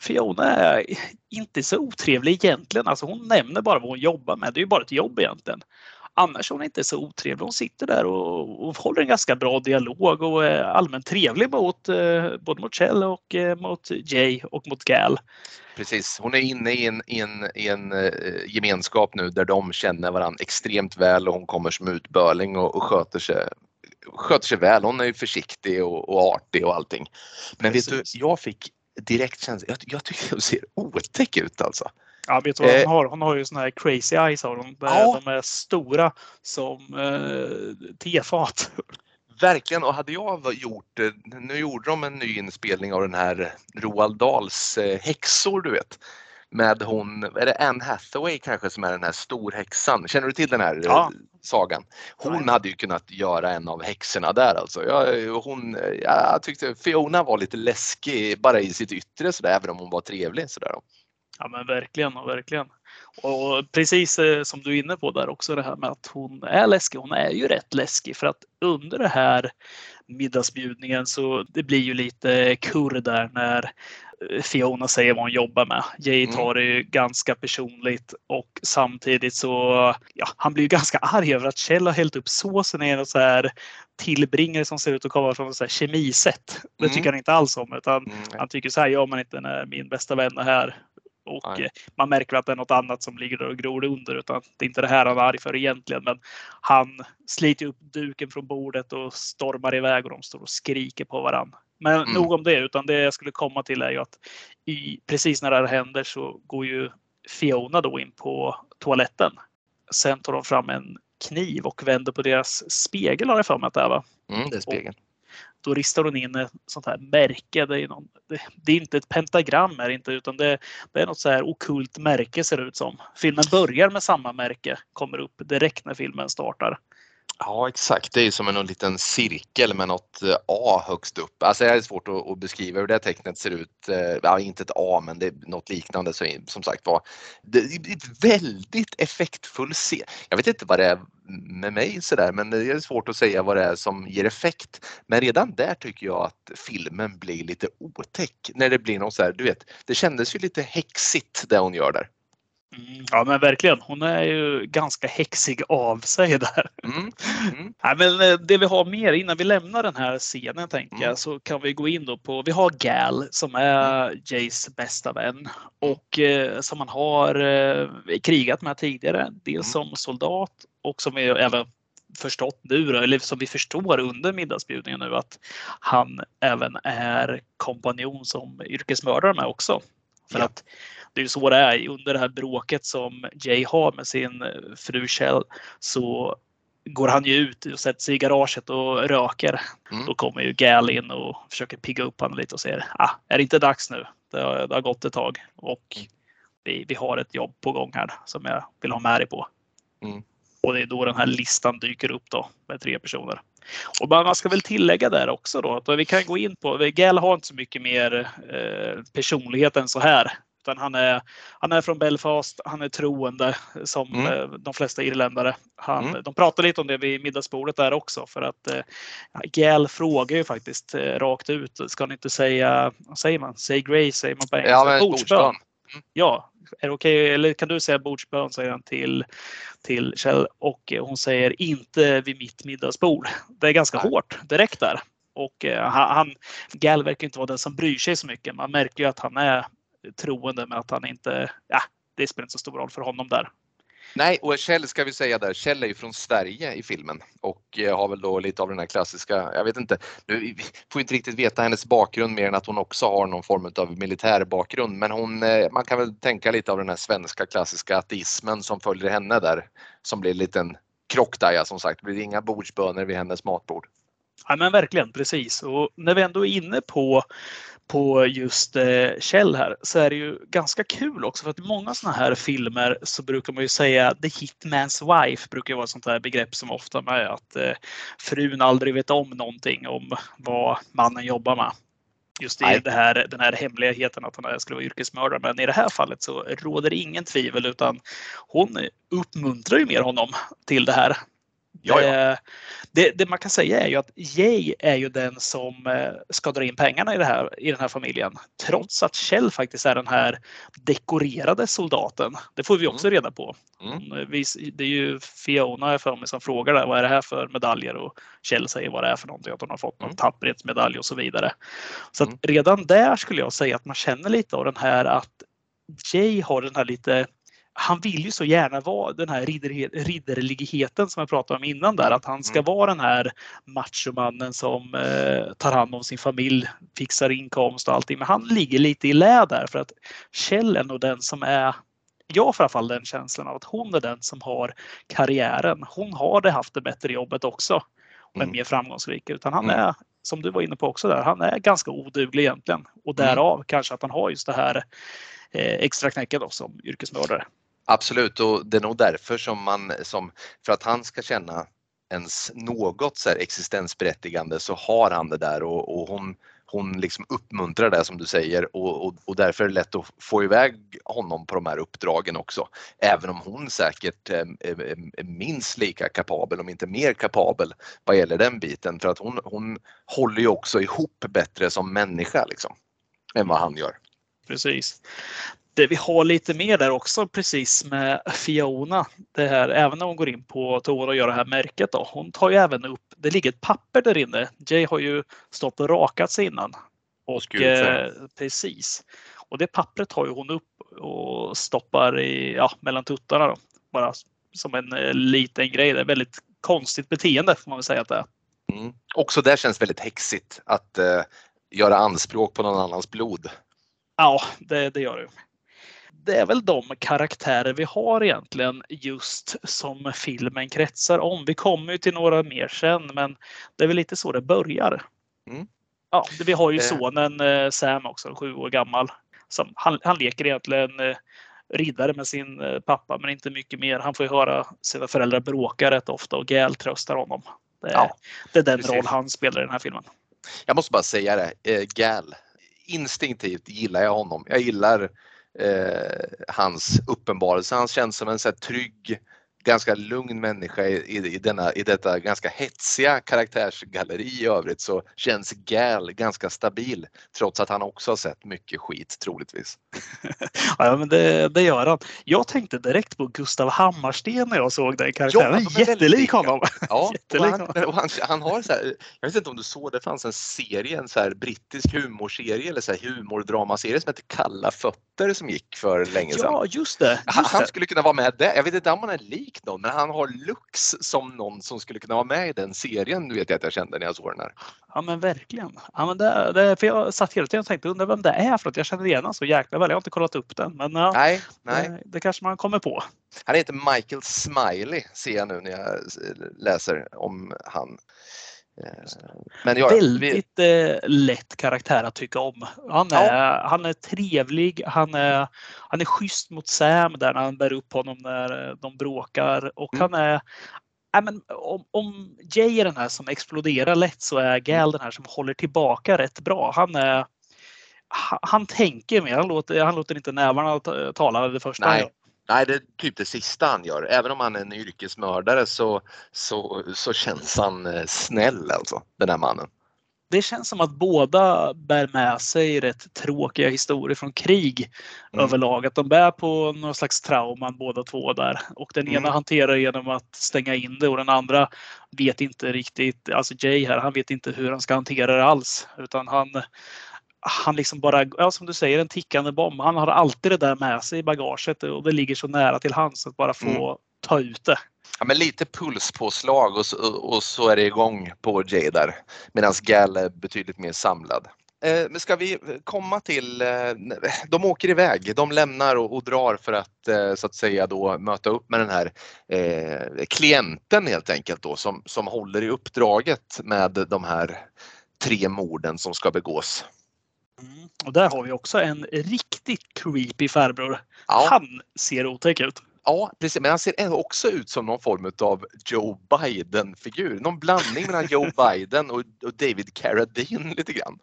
Fiona är inte så otrevlig egentligen. Alltså hon nämner bara vad hon jobbar med. Det är ju bara ett jobb egentligen. Annars är hon inte så otrevlig. Hon sitter där och, och håller en ganska bra dialog och är allmänt trevlig mot eh, både mot Kjell och eh, mot Jay och mot Gal. Precis, hon är inne i en, i en, i en eh, gemenskap nu där de känner varandra extremt väl och hon kommer som utbörling och, och sköter sig sköter sig väl. Hon är ju försiktig och, och artig och allting. Men Precis. vet du, jag fick direkt känsla, jag, jag tycker hon ser otäck ut alltså. Ja, vet du vad hon eh. har? Hon har ju såna här crazy eyes har hon. Ja. De är stora som eh, tefat. Verkligen och hade jag gjort, nu gjorde de en ny inspelning av den här Roald Dahls eh, häxor du vet med hon, är det Anne Hathaway kanske som är den här storhäxan? Känner du till den här ja. sagan? Hon ja. hade ju kunnat göra en av häxorna där alltså. Jag, hon, jag tyckte Fiona var lite läskig bara i sitt yttre sådär, även om hon var trevlig. Sådär. Ja men verkligen, verkligen. Och precis eh, som du är inne på där också det här med att hon är läskig. Hon är ju rätt läskig för att under det här middagsbjudningen så det blir ju lite kurr där när Fiona säger vad hon jobbar med. Jay mm. tar det ju ganska personligt och samtidigt så, ja, han blir ju ganska arg över att Kjell har hällt upp såsen i en så här tillbringare som ser ut att komma från ett kemisätt. Det mm. tycker han inte alls om utan mm. han tycker så här gör man inte när min bästa vän är här. Och Nej. man märker att det är något annat som ligger och gror under utan det är inte det här han är arg för egentligen. Men han sliter upp duken från bordet och stormar iväg och de står och skriker på varandra. Men mm. nog om det, utan det jag skulle komma till är ju att i, precis när det här händer så går ju Fiona då in på toaletten. Sen tar de fram en kniv och vänder på deras spegel har jag för mig att det är va? Mm, det är spegeln. Och då ristar hon in ett sånt här märke. Det är, någon, det, det är inte ett pentagram är inte, utan det, det är något så här okult märke ser det ut som. Filmen börjar med samma märke, kommer upp direkt när filmen startar. Ja exakt, det är som en liten cirkel med något eh, A högst upp. Alltså det är svårt att, beskriva hur det tecknet ser ut. Eh, ja, inte ett A men det är något liknande så, som sagt var. Det är ett väldigt effektfull scen. Jag vet inte vad det är med mig sådär men det är svårt att säga vad det är som ger effekt. Men redan där tycker jag att filmen blir lite otäck när det blir något så här, du vet, det kändes ju lite häxigt det hon gör där. Mm, ja men verkligen. Hon är ju ganska häxig av sig där. Mm. Mm. Ja, men eh, det vi har mer innan vi lämnar den här scenen tänker jag mm. så kan vi gå in då på, vi har Gal som är mm. Jays bästa vän och eh, som man har eh, krigat med tidigare. Dels som soldat och som vi även förstått nu, eller som vi förstår under middagsbjudningen nu att han även är kompanjon som yrkesmördare med också. För ja. att det är ju så det är. Under det här bråket som Jay har med sin eh, fru Kjell så går han ju ut och sätter sig i garaget och röker. Mm. Då kommer ju Gal in och försöker pigga upp honom lite och säger ah, är det inte dags nu? Det har, det har gått ett tag och mm. vi, vi har ett jobb på gång här som jag vill ha med dig på. Mm. Och det är då den här listan dyker upp då med tre personer. Och man ska väl tillägga där också då att vi kan gå in på, Gal har inte så mycket mer eh, personlighet än så här. Utan han är, han är från Belfast, han är troende som mm. Eh, de flesta irländare. Han, mm. De pratar lite om det vid middagsbordet där också för att eh, Gal frågar ju faktiskt eh, rakt ut. Ska ni inte säga, vad säger man? Say grace säger man på engelska. Ja, bordsbön. Mm. Ja, är det okej? Okay? Eller kan du säga bordsbön säger han till, till Kjell och hon säger inte vid mitt middagsbord. Det är ganska Nej. hårt direkt där. Och han, Gal verkar inte vara den som bryr sig så mycket. Man märker ju att han är troende med att han inte, ja, det spelar inte så stor roll för honom där. Nej, och Kjell ska vi säga där, Kjell är ju från Sverige i filmen och eh, har väl då lite av den här klassiska, jag vet inte, nu får inte riktigt veta hennes bakgrund mer än att hon också har någon form av militär bakgrund men hon, eh, man kan väl tänka lite av den här svenska klassiska ateismen som följer henne där som blir en liten krock där ja, som sagt, det blir inga bordsböner vid hennes matbord. Ja men verkligen precis och när vi ändå är inne på på just eh, Kjell här så är det ju ganska kul också för att i många sådana här filmer så brukar man ju säga the hitman's wife brukar vara ett sånt här begrepp som ofta med att eh, frun aldrig vet om någonting om vad mannen jobbar med. Just i det här, den här hemligheten att han skulle vara yrkesmördare. Men i det här fallet så råder det ingen tvivel utan hon uppmuntrar ju mer honom till det här. Ja, ja. Eh, det, det, man kan säga är ju att Jay är ju den som eh, ska dra in pengarna i, det här, i den här familjen. Trots att Kjell faktiskt är den här dekorerade soldaten. Det får vi också mm. reda på. Mm. Det är ju Fiona för mig som frågar där, vad är det här för medaljer? Och Kjell säger vad det är för någonting, att hon har fått någon mm. tapperhetsmedalj och så vidare. Så mm. redan där skulle jag säga att man känner lite av den här att Jay har den här lite han vill ju så gärna vara den här ridderligheten som jag pratade om innan där. Att han ska mm. vara den här machomannen som eh, tar hand om sin familj, fixar inkomst och allting. Men han ligger lite i lä där för att Kjell är nog den som är jag får i alla fall den känslan av att hon är den som har karriären. Hon har det haft det bättre jobbet också. Men mm. mer framgångsrik. Utan han mm. är, som du var inne på också där, han är ganska oduglig egentligen. Och därav kanske att han har just det här eh, extra knäcket då, som yrkesmördare. Absolut och det är nog därför som man, som, för att han ska känna ens något så existensberättigande så har han det där och, och hon, hon liksom uppmuntrar det som du säger och, och, och, därför är det lätt att få iväg honom på de här uppdragen också. Även om hon säkert är, är, är minst lika kapabel, om inte mer kapabel vad gäller den biten. För att hon, hon håller ju också ihop bättre som människa liksom, än vad han gör. Precis det vi har lite mer där också precis med Fiona. Det här, även när hon går in på toan och gör det här märket. Då, hon tar ju även upp, det ligger ett papper där inne. Jay har ju stått och rakat sig innan. Och, eh, precis. Och det pappret tar ju hon upp och stoppar i, ja, mellan tuttarna. Då. Bara som en eh, liten grej. Det är väldigt konstigt beteende får man väl säga att det är. Mm. Också det känns väldigt häxigt att eh, göra anspråk på någon annans blod. Ja, det, det gör det det är väl de karaktärer vi har egentligen just som filmen kretsar om. Vi kommer ju till några mer sen, men det är väl lite så det börjar. Mm. Ja, vi har ju eh. sonen eh, Sam också, sju år gammal. Som, han, han leker egentligen eh, riddare med sin pappa, men inte mycket mer. Han får ju höra sina föräldrar bråka rätt ofta och Gal tröstar honom. Det ja, det är den precis. roll han spelar i den här filmen. Jag måste bara säga det, Gal. Instinktivt gillar jag honom. Jag gillar eh, hans uppenbarelse. Han känns som en så trygg, ganska lugn människa i, i, denna, i detta ganska hetsiga karaktärsgalleri i övrigt så känns Gal ganska stabil trots att han också har sett mycket skit troligtvis. ja men det, det gör han. Jag tänkte direkt på Gustav Hammarsten när jag såg den karaktären. Ja, Jättelik honom. Ja, Jättelik han, han, han, har så här, jag vet inte om du såg det, fanns en serie, en så här brittisk humorserie eller så här humordramaserie som heter Kalla fötter som gick för länge sedan. Ja, just det. Just han, han skulle kunna vara med där. Jag vet inte om han är lik lik någon, men han har looks som någon som skulle kunna vara med i den serien, vet jag att jag kände när jag såg den här. Ja men verkligen. Ja, men det, det, för jag satt hela tiden och tänkte, undrar vem det är för att jag känner igen honom så jäkla väl. Jag har inte kollat upp den, men ja, nej, nej. Det, det kanske man kommer på. Han heter Michael Smiley ser jag nu när jag läser om han. Men jag, Väldigt vi... Eh, lätt karaktär att tycka om. Han är, ja. han är trevlig, han är, han är schysst mot Sam där när han bär upp honom när de bråkar och mm. han är Ja, men om, om Jay är den här som exploderar lätt så är Gal den här som håller tillbaka rätt bra. Han är han, han tänker mer, han låter, han låter inte nävarna tala det första Nej. Nej, det är typ det sista han gör. Även om han är en yrkesmördare så, så, så känns han eh, snäll alltså, den här mannen. Det känns som att båda bär med sig rätt tråkiga historier från krig mm. överlag. Att de bär på någon slags trauman båda två där. Och den ena mm. hanterar genom att stänga in det och den andra vet inte riktigt, alltså Jay här, han vet inte hur han ska hantera det alls. Utan han, han liksom bara, ja, som du säger, en tickande bomb. Han har alltid det där med sig i bagaget och det ligger så nära till hands att bara få mm. ta ut det. Ja, men lite pulspåslag och så, och så är det igång på Jay där. Medan Gal är betydligt mer samlad. Eh, men ska vi komma till, eh, de åker iväg, de lämnar och, och, drar för att eh, så att säga då möta upp med den här eh, klienten helt enkelt då som, som håller i uppdraget med de här tre morden som ska begås. Och där har vi också en riktigt creepy farbror. Ja. Han ser otäck ut. Ja, precis. Men han ser också ut som någon form av Joe Biden-figur. Någon blandning mellan Joe Biden och, David Carradine lite grann.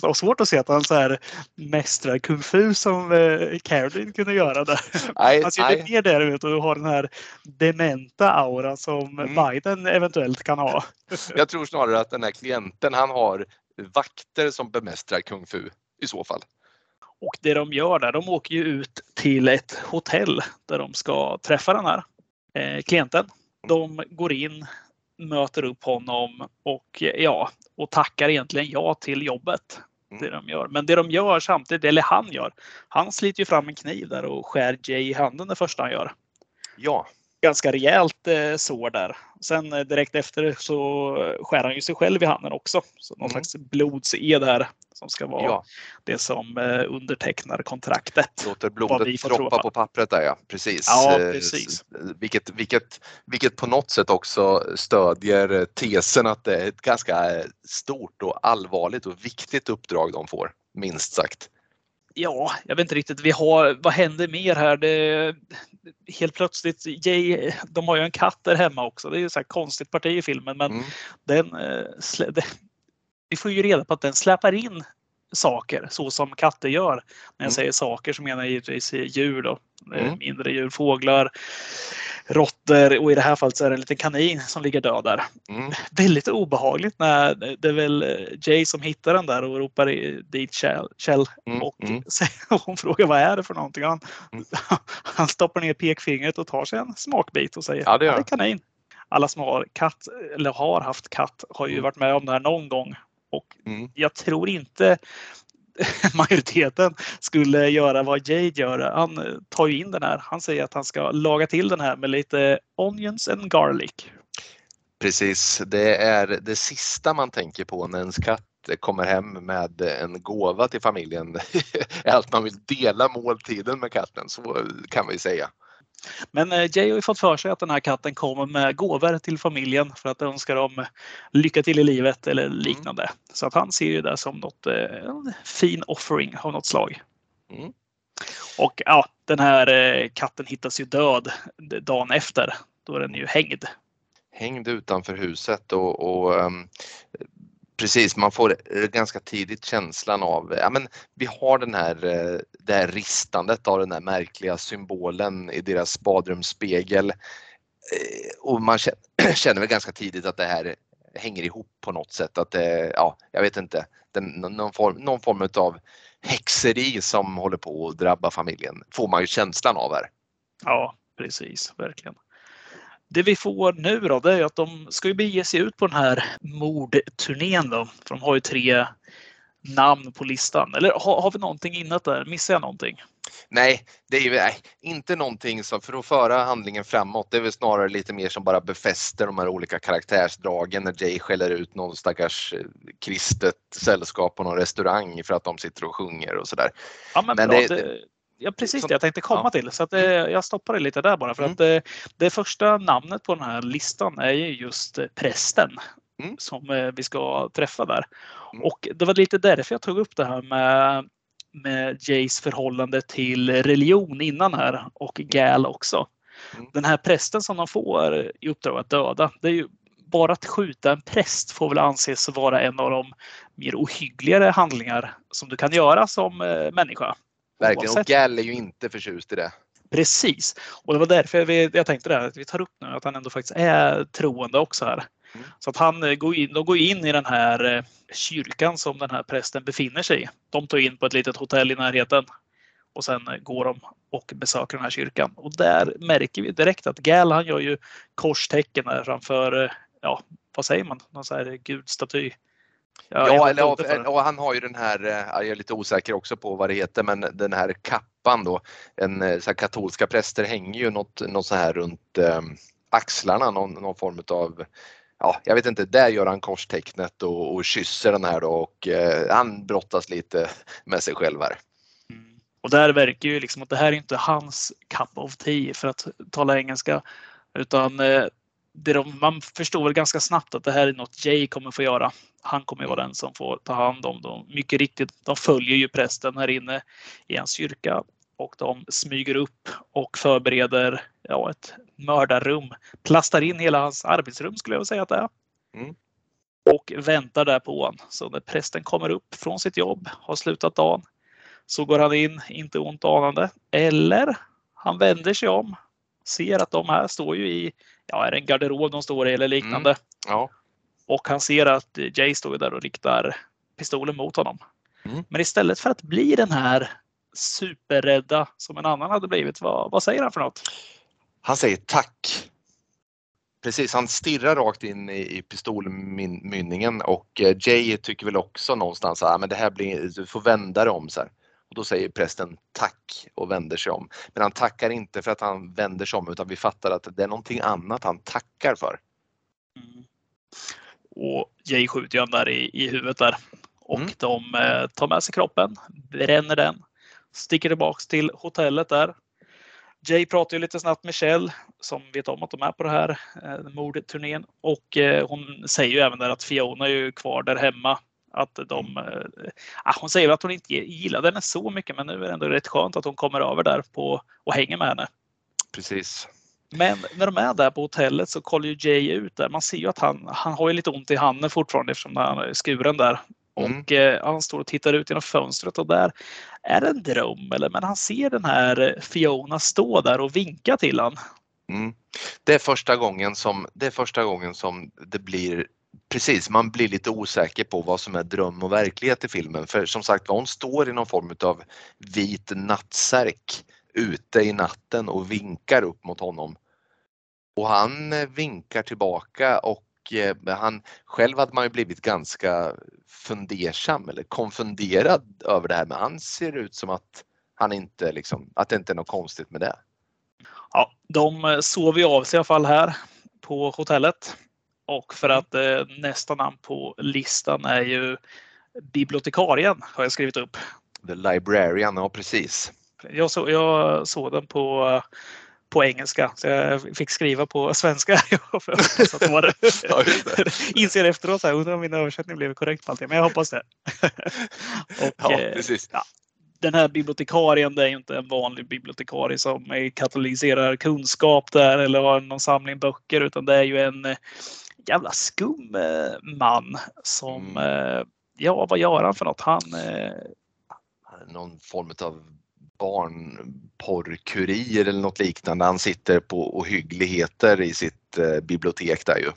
Det var svårt att se att han så här mästrar kung fu som eh, Carradine kunde göra där. Nej, han ser nej. mer där ut och har den här dementa aura som mm. Biden eventuellt kan ha. Jag tror snarare att den här klienten, han har vakter som bemästrar kung fu i så fall. Och det de gör där, de åker ju ut till ett hotell där de ska träffa den här eh, klienten. De går in, möter upp honom och ja, och tackar egentligen ja till jobbet. Mm. Det de gör. Men det de gör samtidigt, eller han gör, han sliter ju fram en kniv där och skär Jay i handen det första han gör. Ja, ganska rejält eh, sår där. Sen eh, direkt efter så skär han ju sig själv i handen också. Så någon mm. slags blodsed här som ska vara ja. det som eh, undertecknar kontraktet. Låter blodet droppa på pappret där ja, precis. Ja, precis. Vilket, vilket, vilket på något sätt också stödjer tesen att det är ett ganska stort och allvarligt och viktigt uppdrag de får, minst sagt ja, jag vet inte riktigt. Vi har, vad händer mer här? Det, helt plötsligt, Jay, de har ju en katt där hemma också. Det är ju så här konstigt parti i filmen, men mm. den, eh, den, vi får ju reda på att den släpar in saker så som katter gör. När jag mm. säger saker så menar jag givetvis djur då. Mm. Mindre djur, fåglar, råttor och i det här fallet så är det en liten kanin som ligger död där. Mm. Väldigt obehagligt när det är väl Jay som hittar den där och ropar dit Kjell. Mm. Och, mm. hon frågar vad är det för någonting. Han, mm. han stoppar ner pekfingret och tar sig en smakbit och säger ja, det, är. det är kanin. Alla som har katt eller har haft katt har ju mm. varit med om det här någon gång. Och mm. jag tror inte majoriteten skulle göra vad Jade gör. Han eh, tar ju in den här. Han säger att han ska laga till den här med lite onions and garlic. Precis, det är det sista man tänker på när ens katt kommer hem med en gåva till familjen. att man vill dela måltiden med katten, så kan vi säga. Men eh, Jay har ju fått för sig att den här katten kommer med gåvor till familjen för att önska dem lycka till i livet eller mm. liknande. Mm. Så att han ser ju det som något eh, en fin offering av något slag. Mm. Och ja, den här eh, katten hittas ju död dagen efter. Då är den ju hängd. Hängd utanför huset och, och um, precis, man får eh, ganska tidigt känslan av, eh, ja men vi har den här, eh, det här ristandet av den här märkliga symbolen i deras badrumsspegel. Och man känner väl ganska tidigt att det här hänger ihop på något sätt. Att det, ja, jag vet inte, den, någon, form, någon form av häxeri som håller på att drabba familjen får man ju känslan av här. Ja, precis, verkligen. Det vi får nu då, det är att de ska ju bege sig ut på den här mordturnén då. För de har ju tre namn på listan. Eller har, har vi någonting innan där? Missar jag någonting? Nej, det är ju nej, inte någonting som för att föra handlingen framåt. Det är väl snarare lite mer som bara befäster de här olika karaktärsdragen när Jay skäller ut någon stackars eh, kristet sällskap på någon restaurang för att de sitter och sjunger och sådär. Ja, men, men bra. Det, det, ja, precis det jag tänkte komma ja. till. Så att det, mm. jag stoppar det lite där bara för mm. att det, det första namnet på den här listan är ju just prästen. Mm. som eh, vi ska träffa där. Mm. Och det var lite därför jag tog upp det här med med Jays förhållande till religion innan här och Gal också. Mm. Den här prästen som de får i uppdrag att döda, det är ju bara att skjuta en präst får väl anses vara en av de mer ohyggligare handlingar som du kan göra som eh, människa. Verkligen, Oavsett. och Gal är ju inte förtjust i det. Precis, och det var därför jag, jag tänkte det, att vi tar upp nu att han ändå faktiskt är troende också här. Mm. Så att han eh, går in, de går in i den här eh, kyrkan som den här prästen befinner sig i. De tar in på ett litet hotell i närheten och sen eh, går de och besöker den här kyrkan. Och där märker vi direkt att Gal han gör ju korstecken framför, ja vad säger man, någon sån här gudstaty. Ja, ja eller, och han har ju den här, jag är lite osäker också på vad det heter, men den här kappan då. En, så katolska präster hänger ju något, något så här runt eh, axlarna, någon, någon form av ja, jag vet inte, där gör han korstecknet och, och kysser den här då och eh, han brottas lite med sig själv här. Mm. Och där verkar ju liksom att det här är inte hans cup of tea för att tala engelska. Utan eh, de, man förstår väl ganska snabbt att det här är något Jay kommer få göra. Han kommer vara den som får ta hand om dem. Mycket riktigt, de följer ju prästen här inne i hans kyrka och de smyger upp och förbereder ja, ett mördarrum. Plastar in hela hans arbetsrum skulle jag säga att det är. Mm. Och väntar där på honom. Så när prästen kommer upp från sitt jobb, har slutat dagen, så går han in, inte ont anande. Eller han vänder sig om, ser att de här står ju i, ja, är det en garderob de står i eller liknande. Mm. Ja. Och han ser att Jay står där och riktar pistolen mot honom. Mm. Men istället för att bli den här superrädda som en annan hade blivit. Vad, vad säger han för något? Han säger tack. Precis, han stirrar rakt in i, i pistolmynningen och eh, Jay tycker väl också någonstans att ah, det här blir, du får vända dig om. Så här. Och då säger prästen tack och vänder sig om. Men han tackar inte för att han vänder sig om utan vi fattar att det är någonting annat han tackar för. Mm. Och Jay skjuter ju där i, i huvudet där. Och mm. de eh, tar med sig kroppen, bränner den sticker tillbaks till hotellet där. Jay pratar ju lite snabbt med Kjell som vet om att de är på det här eh, mordturnén och eh, hon säger ju även där att Fiona är ju kvar där hemma. Att de, eh, ah, hon säger att hon inte gillade henne så mycket men nu är det ändå rätt skönt att hon kommer över där på, och hänger med henne. Precis. Men när de är där på hotellet så kollar ju Jay ut där. Man ser ju att han, han har ju lite ont i handen fortfarande eftersom han är skuren där. Mm. Och eh, han står och tittar ut genom fönstret och där är det en dröm eller men han ser den här Fiona stå där och vinka till han. Mm. Det är första gången som det är första gången som det blir Precis, man blir lite osäker på vad som är dröm och verklighet i filmen. För som sagt hon står i någon form av vit nattsärk ute i natten och vinkar upp mot honom. Och han eh, vinkar tillbaka och eh, han, själv hade man ju blivit ganska fundersam eller konfunderad över det här men han ser ut som att han inte liksom, att det inte är något konstigt med det. Ja, de eh, sover ju av sig i alla fall här på hotellet. Och för mm. att eh, nästa namn på listan är ju bibliotekarien har jag skrivit upp. The Librarian, ja precis. Jag, så, jag såg den på på engelska. Så jag fick skriva på svenska. att var Inser efteråt så här, undrar om min översättning blev korrekt på allting. Men jag hoppas det. och, ja, eh, precis. Ja, den här bibliotekarien det är ju inte en vanlig bibliotekarie som katalyserar kunskap där eller har någon samling böcker utan det är ju en eh, jävla skum eh, man som, mm. ja vad gör han för något? Han... Någon form av barnporrkurir eller något liknande. Han sitter på ohyggligheter i sitt bibliotek där ju.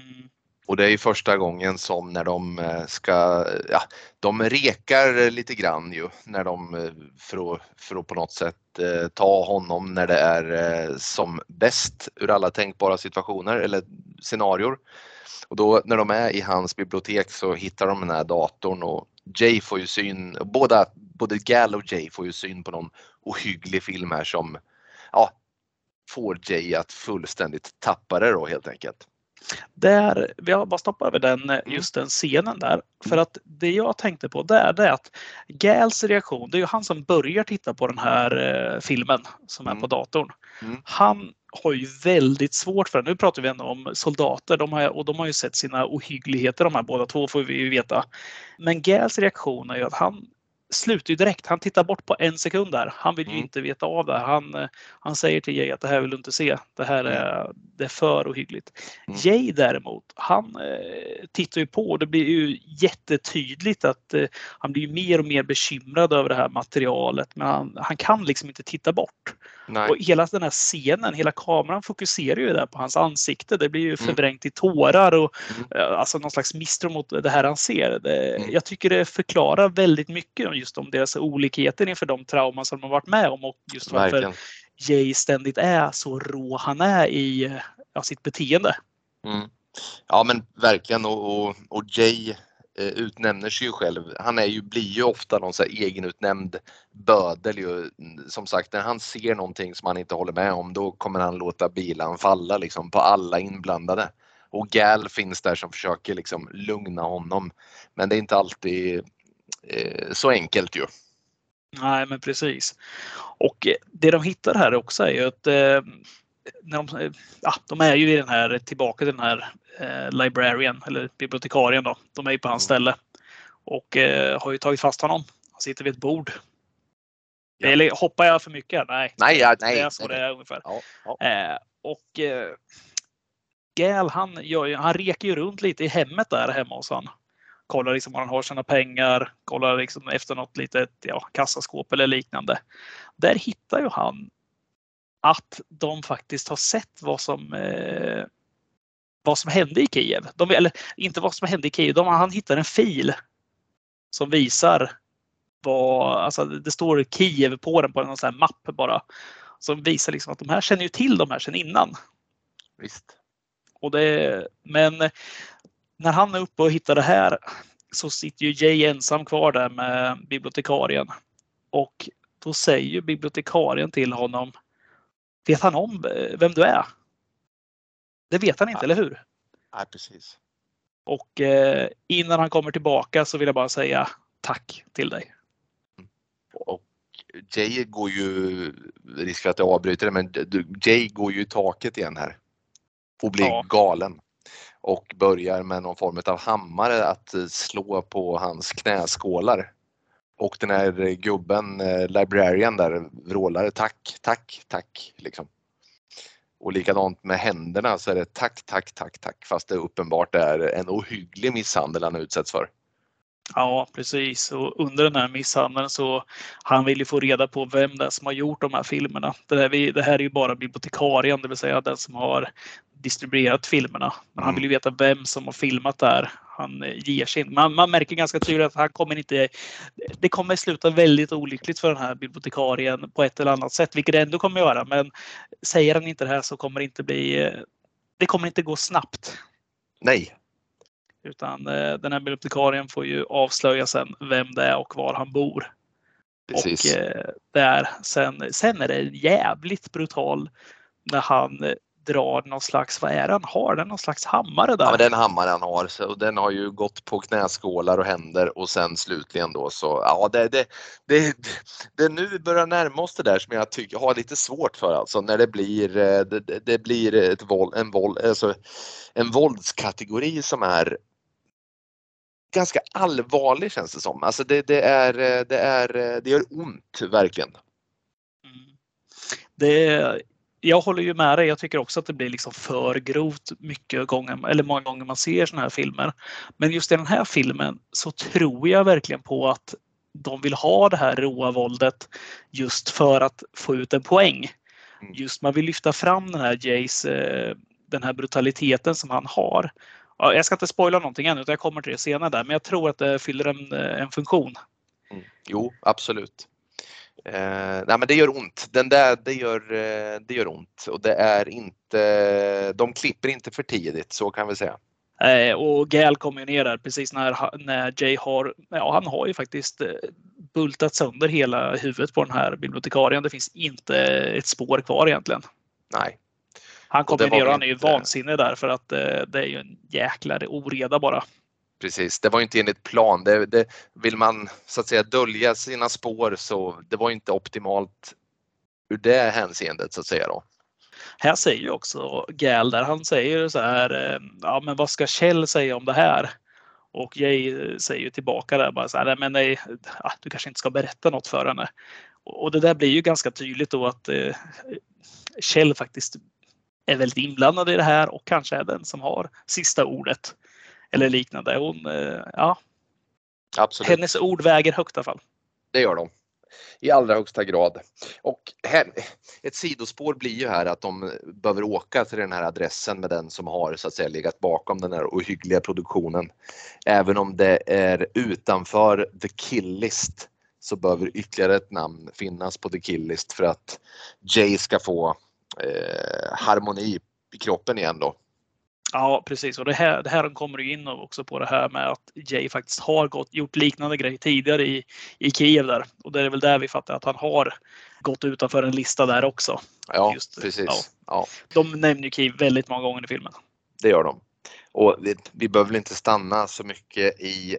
Mm. Och det är ju första gången som när de eh, ska, ja, de rekar lite grann ju när de eh, för att, för att på något sätt eh, ta honom när det är som bäst ur alla tänkbara situationer eller scenarior. Och då när de är i hans bibliotek så hittar de den här datorn och Jay får ju syn, båda, både Gal och Jay får ju syn på någon ohygglig film här som ja, får Jay att fullständigt tappa det då helt enkelt. Där, vi har bara stoppat över den, mm. just den scenen där. För att det jag tänkte på där det är att Gals reaktion, det är ju han som börjar titta på den här eh, filmen som är på mm. datorn. Mm. Han har ju väldigt svårt för det. Nu pratar vi ändå om soldater de har, och de har ju sett sina ohyggligheter de här båda två får vi ju veta. Men Gals reaktion är ju att han slutar ju direkt. Han tittar bort på en sekund där. Han vill ju mm. inte veta av det. Han, eh, han säger till Jay att det här vill du inte se. Det här mm. är, det är för ohyggligt. Mm. Jay däremot, han eh, tittar ju på och det blir ju jättetydligt att eh, han blir mer och mer bekymrad över det här materialet. Men han, han kan liksom inte titta bort. Nej. Och hela den här scenen, hela kameran fokuserar ju där på hans ansikte. Det blir ju mm. förvrängt i tårar och mm. Alltså någon slags misstro mot det här han ser. Det, mm. Jag tycker det förklarar väldigt mycket just om deras olikheter inför de trauman som de har varit med om och just varför Verkligen. Jay ständigt är så rå han är i ja, sitt beteende. Mm. Ja men verkligen och, och, och Jay eh, utnämner sig ju själv. Han är ju, blir ju ofta någon så här egenutnämnd bödel ju. Som sagt, när han ser någonting som han inte håller med om då kommer han låta bilan falla liksom på alla inblandade. Och Gal finns där som försöker liksom lugna honom. Men det är inte alltid så enkelt ju. Nej, men precis. Och eh, det de hittar här också är ju att eh, när de, eh, ja, de är ju i den här, tillbaka till den här eh, librarian eller bibliotekarien då. De är ju på hans mm. ställe och eh, har ju tagit fast honom. Han sitter vid ett bord. Ja. Eller hoppar jag för mycket? Nej, nej, ja, nej det är så nej, det är ungefär. Ja. Eh, och eh, Gal han, gör, han reker ju runt lite i hemmet där hemma hos honom kollar liksom var han har sina pengar, kollar liksom efter något litet ja, kassaskåp eller liknande. Där hittar ju han att de faktiskt har sett vad som eh, vad som hände i Kiev. De, eller inte vad som hände i Kiev, de, han hittar en fil som visar vad, alltså det står Kiev på den på en sån här mapp bara. Som visar liksom att de här känner ju till de här sedan innan. Visst. Och det, men när han är uppe och hittar det här så sitter ju Jay ensam kvar där med bibliotekarien. Och då säger ju bibliotekarien till honom. Vet han om vem du är? Det vet han inte, ja. eller hur? Nej, precis. Och eh, innan han kommer tillbaka så vill jag bara säga tack till dig. Och Jay går ju, risk för att jag avbryter det, men Jay går ju i taket igen här. Och blir ja. galen och börjar med någon form av hammare att eh, slå på hans knäskålar. Och den här gubben, eh, librarian där, vrålar tack, tack, tack. Liksom. Och likadant med händerna så är det tack, tack, tack, tack fast det uppenbart är en ohygglig misshandel han utsätts för. Ja, precis. Och under den här misshandeln så han vill ju få reda på vem det är som har gjort de här filmerna. Det här, det här är ju bara bibliotekarien, det vill säga den som har distribuerat filmerna. Men han mm. vill ju veta vem som har filmat där. Han eh, ger sig man, man märker ganska tydligt att han kommer inte... Det kommer sluta väldigt olyckligt för den här bibliotekarien på ett eller annat sätt, vilket det ändå kommer göra. Men säger han inte det här så kommer det inte bli... Det kommer inte gå snabbt. Nej, utan eh, den här bibliotekarien får ju avslöja sen vem det är och var han bor. Precis. Och eh, där, sen, sen är det jävligt brutal när han drar någon slags, vad är det han har? Den någon slags hammare där? Ja, den hammare han har. Så den har ju gått på knäskålar och händer och sen slutligen då så, ja det, det, det, det nu börjar närma oss det där som jag tycker har lite svårt för alltså när det blir, eh, det, det blir ett våld, en, våld, alltså, en våldskategori som är ganska allvarlig känns det som. Alltså det, det, är, det, är, det gör ont verkligen. Mm. Det, jag håller ju med dig. Jag tycker också att det blir liksom för grovt mycket gånger, eller många gånger man ser såna här filmer. Men just i den här filmen så tror jag verkligen på att de vill ha det här råa våldet just för att få ut en poäng. Mm. Just man vill lyfta fram den här Jays, eh, den här brutaliteten som han har. Jag ska inte spoila någonting än, utan jag kommer till det senare där, men jag tror att det fyller en, eh, en funktion. Mm. Jo, absolut. Eh, nej men det gör ont. Den där, det gör, eh, det gör ont och det är inte, de klipper inte för tidigt, så kan vi säga. Eh, och Gal kommer ner där precis när, när Jay har, ja han har ju faktiskt eh, bultat sönder hela huvudet på den här bibliotekarien. Det finns inte ett spår kvar egentligen. Nej. Han kommer ner och han är ju vansinnig där för att eh, det är ju en jäkla oreda bara. Precis, det var inte enligt plan. Det, det, vill man så att säga dölja sina spår så det var inte optimalt ur det hänseendet så att säga då. Här säger ju också Gal där, han säger så här, eh, ja men vad ska Kjell säga om det här? Och Jay eh, säger ju tillbaka där bara så här, men nej, du kanske inte ska berätta något för henne. Och det där blir ju ganska tydligt då att Kjell faktiskt är väldigt inblandad i det här och kanske är den som har sista ordet. Eller liknande. Hon, eh, ja. Absolut. Hennes ord väger högt i alla fall. Det gör de i allra högsta grad. Och här, ett sidospår blir ju här att de behöver åka till den här adressen med den som har så att säga legat bakom den här ohyggliga produktionen. Även om det är utanför the kill list så behöver ytterligare ett namn finnas på the kill list för att Jay ska få eh, harmoni i kroppen igen då. Ja, precis. Och det här, det här kommer in också på det här med att Jay faktiskt har gått, gjort liknande grejer tidigare i, i Kiev där. Och det är väl där vi fattar att han har gått utanför en lista där också. Ja, Just, precis. Ja. ja. De nämner ju Kiev väldigt många gånger i filmen. Det gör de. Och vi, vi behöver inte stanna så mycket i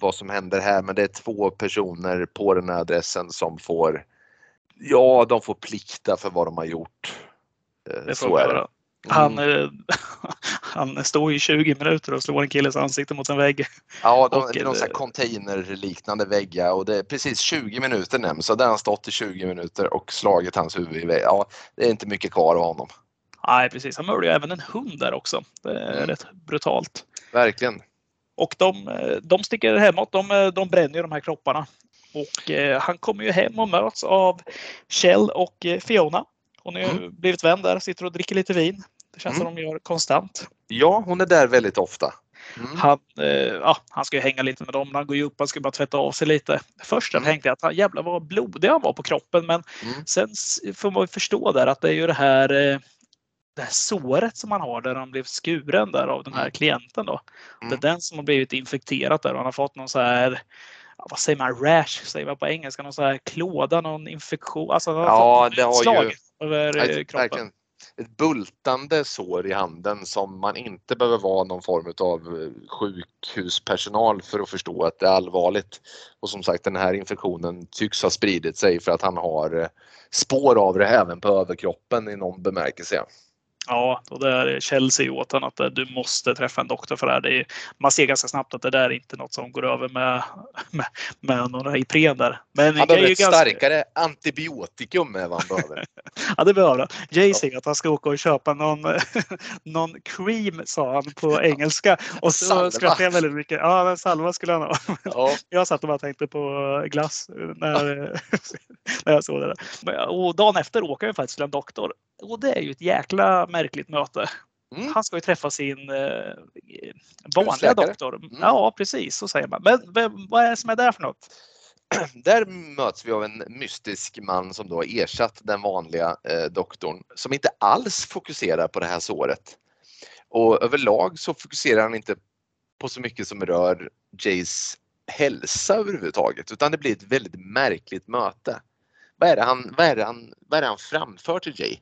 vad som händer här, men det är två personer på den här adressen som får, ja, de får plikta för vad de har gjort. Eh, det så är det. Han, mm. Eh, han står i 20 minuter och slår en killes ansikte mot en vägg. Ja, de, och, det är någon sån containerliknande vägg och det är precis 20 minuter nämns. Så där har han stått i 20 minuter och slagit hans huvud i vägg. Ja, det är inte mycket kvar av honom. Nej, precis. Han mördade ju även en hund där också. Det är mm. rätt brutalt. Verkligen. Och de, de sticker hemåt. De, de bränner de här kropparna. Och eh, han kommer ju hem och möts av Kjell och eh, Fiona hon har mm. blivit vän där, sitter och dricker lite vin. Det känns mm. som de gör konstant. Ja, hon är där väldigt ofta. Mm. Han, eh, ja, han ska ju hänga lite med dem. Han går ju upp, han ska bara tvätta av sig lite. Först mm. tänkte jag att han, jävlar vad blodig han var på kroppen. Men mm. sen får man ju förstå där att det är ju det här, eh, det här såret som han har där han blev skuren där av den här mm. klienten. Då. Det är mm. den som har blivit infekterat där och han har fått någon så här vad säger man, rash säger man på engelska, någon så här klåda, någon infektion. Alltså, ja, det har ju över ett, eh, kroppen. Ett bultande sår i handen som man inte behöver vara någon form av eh, sjukhuspersonal för att förstå att det är allvarligt. Och som sagt den här infektionen tycks ha spridit sig för att han har eh, spår av det även på överkroppen i någon bemärkelse. Ja, och där säger åt honom att du måste träffa en doktor för det här. Det är, man ser ganska snabbt att det där är inte något som går över med, med, med några Ipren där. Men han behöver ett ganska... starkare antibiotikum är vad han behöver. ja, det behöver han. Jay säger att han ska åka och köpa någon, någon cream, sa han på engelska. Och så skrattade jag väldigt mycket. Ja, men salva skulle han ha. Ja. Jag satt och bara tänkte på glass när, när jag såg det. Där. Och dagen efter åker jag faktiskt till en doktor. Och det är ju ett jäkla märkligt möte. Mm. Han ska ju träffa sin eh, vanliga doktor. Mm. Ja, precis så säger man. Men vem, vad är det som är där för något? Där möts vi av en mystisk man som då har ersatt den vanliga eh, doktorn som inte alls fokuserar på det här såret. Och överlag så fokuserar han inte på så mycket som rör Jays hälsa överhuvudtaget utan det blir ett väldigt märkligt möte. Vad är det han, vad är det han, vad är han framför till Jay?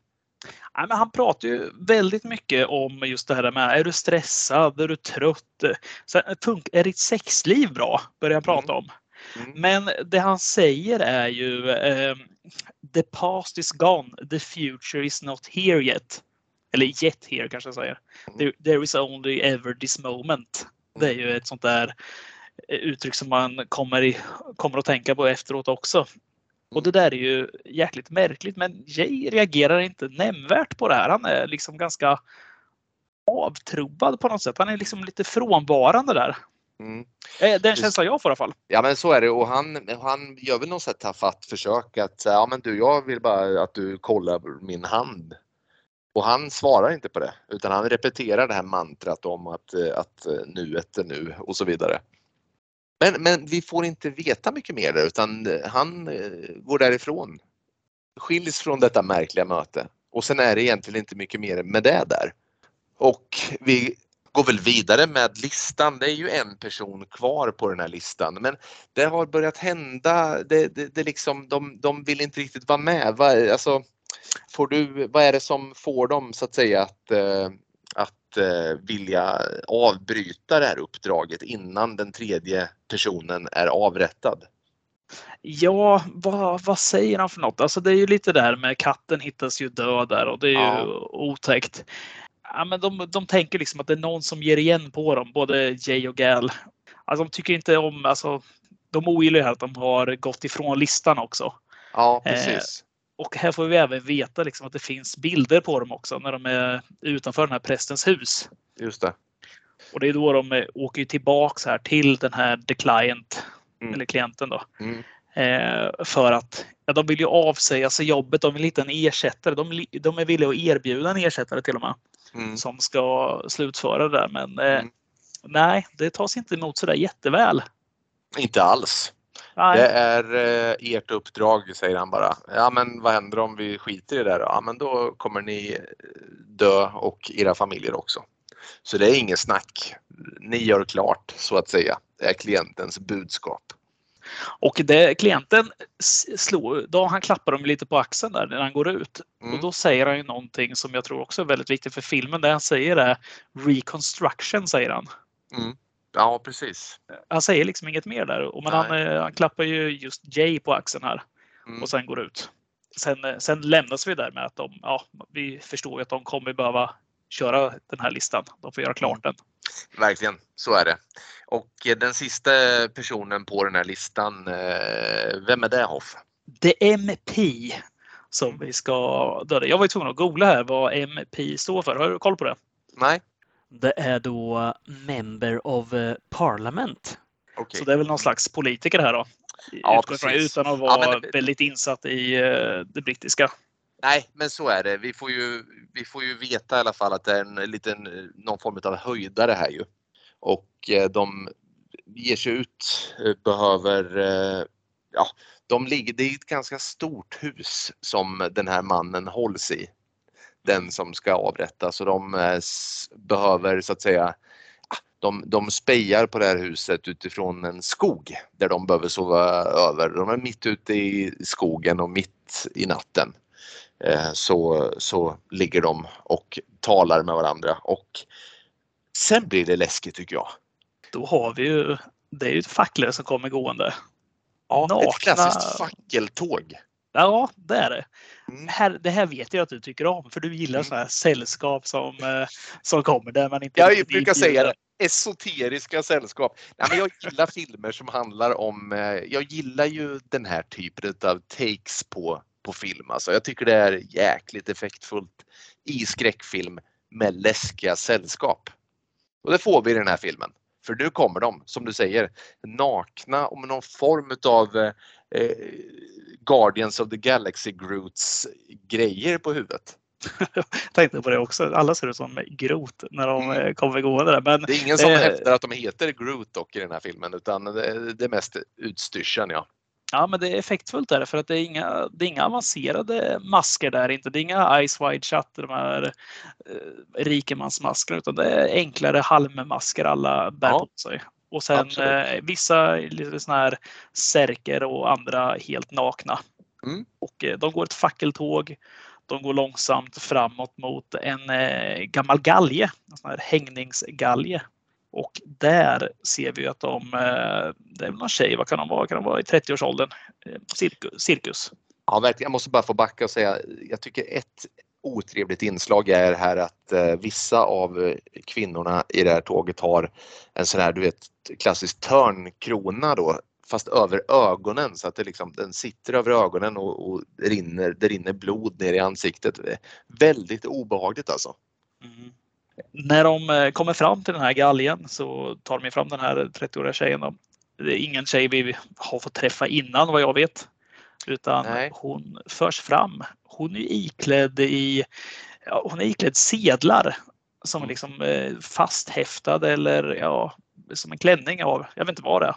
Ja, men han pratar ju väldigt mycket om just det här med är du stressad, är du trött? Så, är ditt sexliv bra? Börjar han prata om. Mm. Men det han säger är ju eh, The past is gone, the future is not here yet. Eller yet here kanske jag säger. Mm. There, there is only ever this moment. Det är ju ett sånt där uttryck som man kommer, i, kommer att tänka på efteråt också. Och det där är ju jäkligt märkligt men Jay reagerar inte nämnvärt på det här. Han är liksom ganska avtrubbad på något sätt. Han är liksom lite frånvarande där. Mm. Eh, den känslan jag får i alla fall. Ja men så är det och han, han gör väl något sätt tafatt försök att ja men du jag vill bara att du kollar min hand. Och han svarar inte på det utan han repeterar det här mantrat om att, att nuet är nu och så vidare. Men, men vi får inte veta mycket mer där utan han eh, går därifrån. Skiljs från detta märkliga möte och sen är det egentligen inte mycket mer med det där. Och vi går väl vidare med listan. Det är ju en person kvar på den här listan men det har börjat hända. Det, det, det liksom, de, de vill inte riktigt vara med. Va, alltså, får du, vad är det som får dem så att säga att, eh, att eh, vilja avbryta det här uppdraget innan den tredje personen är avrättad? Ja, vad, vad säger han för något? Alltså det är ju lite där med katten hittas ju död där och det är ja. ju otäckt ja, men de, de tänker liksom att det är någon som ger igen på dem, både Jay och Gal. Alltså, de tycker inte om, alltså, de ogillar ju att de har gått ifrån listan också. Ja, eh, precis. Eh, och här får vi även veta liksom att det finns bilder på dem också när de är utanför den här prästens hus. Just det. Och det är då de åker tillbaks här till den här the client, mm. eller klienten då. Mm. Eh, för att ja, de vill ju avsäga sig jobbet, de vill hitta en ersättare. De, de är villiga att erbjuda en ersättare till och med mm. som ska slutföra det där. Men eh, mm. nej, det tas inte emot sådär jätteväl. Inte alls. Nej. Det är eh, ert uppdrag säger han bara. Ja men vad händer om vi skiter i det där? Ja men då kommer ni eh, dö och era familjer också. Så det är inget snack. Ni gör klart så att säga. Det är klientens budskap. Och det, klienten slår, då han klappar dem lite på axeln där när han går ut. Mm. Och då säger han ju någonting som jag tror också är väldigt viktigt för filmen. Det han säger är reconstruction säger han. Mm. Ja precis. Han säger liksom inget mer där. Men han, eh, han, klappar ju just Jay på axeln här. Mm. Och sen går ut. Sen, eh, sen lämnas vi där med att de, ja, vi förstår att de kommer behöva köra den här listan. De får göra klart mm. den. Verkligen, så är det. Och den sista personen på den här listan, eh, vem är det Hoff? Det är MP som vi ska döda. Jag var ju tvungen att googla här vad MP står för. Har du koll på det? Nej. Det är då Member of Parliament. Okay. Så det är väl någon slags politiker här då. Ja, utan att vara ja, men... väldigt insatt i eh, det brittiska. Nej, men så är det. Vi får ju, vi får ju veta i alla fall att det är en liten, någon form av höjdare här ju. Och eh, de ger sig ut, eh, behöver, eh, ja, de ligger, det är ett ganska stort hus som den här mannen hålls i. Den som ska avrättas och de behöver så att säga de, de spejar på det här huset utifrån en skog där de behöver sova över. De är mitt ute i skogen och mitt i natten. Eh, så, så ligger de och talar med varandra och sen blir det läskigt tycker jag. Då har vi ju, det är ju ett facklor som kommer gående. Ja, Nakna... ett klassiskt fackeltåg. Ja, det är det. Mm. Här, det här vet jag att du tycker om för du gillar mm. sådana här sällskap som, eh, som kommer där man inte Jag brukar säga det. Esoteriska sällskap. Nej, men jag gillar filmer som handlar om, eh, jag gillar ju den här typen av takes på på film. Alltså, jag tycker det är jäkligt effektfullt i skräckfilm med läskiga sällskap. Och det får vi i den här filmen. För nu kommer de, som du säger, nakna och med någon form av eh, Guardians of the Galaxy Groots grejer på huvudet. Jag tänkte på det också. Alla ser ut som Groot när de mm. Eh, kommer gående där. Men, det är ingen som eh, hävdar att de heter Groot dock i den här filmen utan det, det är mest utstyrseln ja. Ja, men det är effektfullt där för att det är inga, det är inga avancerade masker där inte. Det är inga Ice Wide Shut, de här eh, rikemansmaskerna, utan det är enklare halmmasker alla bär ja. på sig. Och sen eh, vissa lite såna här särker och andra helt nakna. Mm. Och eh, de går ett fackeltåg. De går långsamt framåt mot en eh, gammal galge, en sån här hängningsgalge och där ser vi att de, eh, det är någon tjej, vad kan de vara? Kan de vara i 30-årsåldern? Eh, cirkus, cirkus. Ja, verkligen. Jag måste bara få backa och säga, jag tycker ett, otrevligt inslag är här att eh, vissa av eh, kvinnorna i det här tåget har en sån här, du vet, klassisk törnkrona då fast över ögonen så att det liksom, den sitter över ögonen och, och rinner, det rinner blod ner i ansiktet. Väldigt obehagligt alltså. Mm. När de eh, kommer fram till den här galgen så tar de fram den här 30-åriga tjejen. Då. Det är ingen tjej vi har fått träffa innan vad jag vet. Utan Nej. hon förs fram. Hon är iklädd i ja, hon är iklädd sedlar som är mm. liksom eh, fasthäftad eller ja, som en klänning av, jag vet inte vad det är.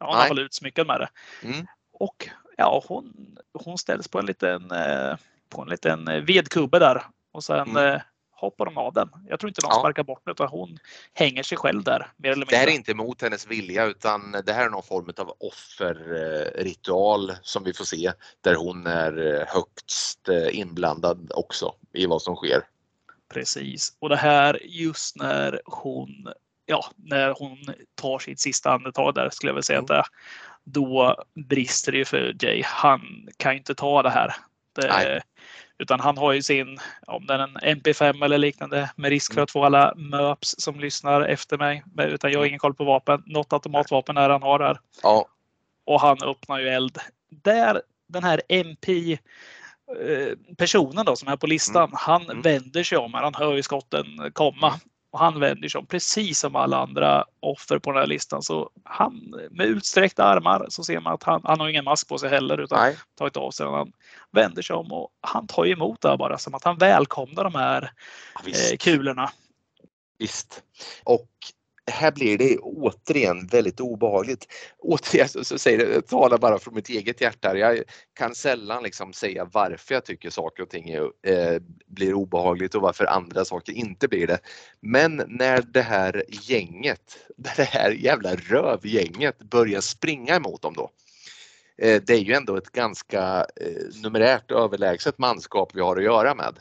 Ja, hon har utsmyckad med det. Mm. Och ja, hon, hon ställs på en liten, eh, på en liten vedkubbe där och sen mm hoppar de av den. Jag tror inte de ja. sparkar bort den utan hon hänger sig själv där. Mer eller mindre. Det här är inte mot hennes vilja utan det här är någon form av offerritual som vi får se där hon är högst eh, inblandad också i vad som sker. Precis och det här just när hon ja, när hon tar sitt sista andetag där skulle jag vilja säga mm. att det, då brister det ju för Jay. Han kan inte ta det här. Det, utan han har ju sin, om det är en MP5 eller liknande, med risk för mm. att få alla MÖPs som lyssnar efter mig. Utan jag har ingen koll på vapen. Något automatvapen är han har där. Ja. Och han öppnar ju eld. Där den här MP eh, personen då som är på listan, mm. han mm. vänder sig om. Han hör ju skotten komma. Mm. Och han vänder sig om precis som alla andra offer på den här listan. Så han med utsträckta armar så ser man att han, han har ingen mask på sig heller utan Nej. tagit av sig. Han vänder sig om och han tar emot det bara som att han välkomnar de här ja, eh, kulorna. Visst. Och här blir det återigen väldigt obehagligt. Återigen så, så säger det, jag talar bara från mitt eget hjärta. Jag kan sällan liksom säga varför jag tycker saker och ting är, eh, blir obehagligt och varför andra saker inte blir det. Men när det här gänget, det här jävla rövgänget börjar springa emot dem då. Eh, det är ju ändå ett ganska eh, numerärt överlägset manskap vi har att göra med.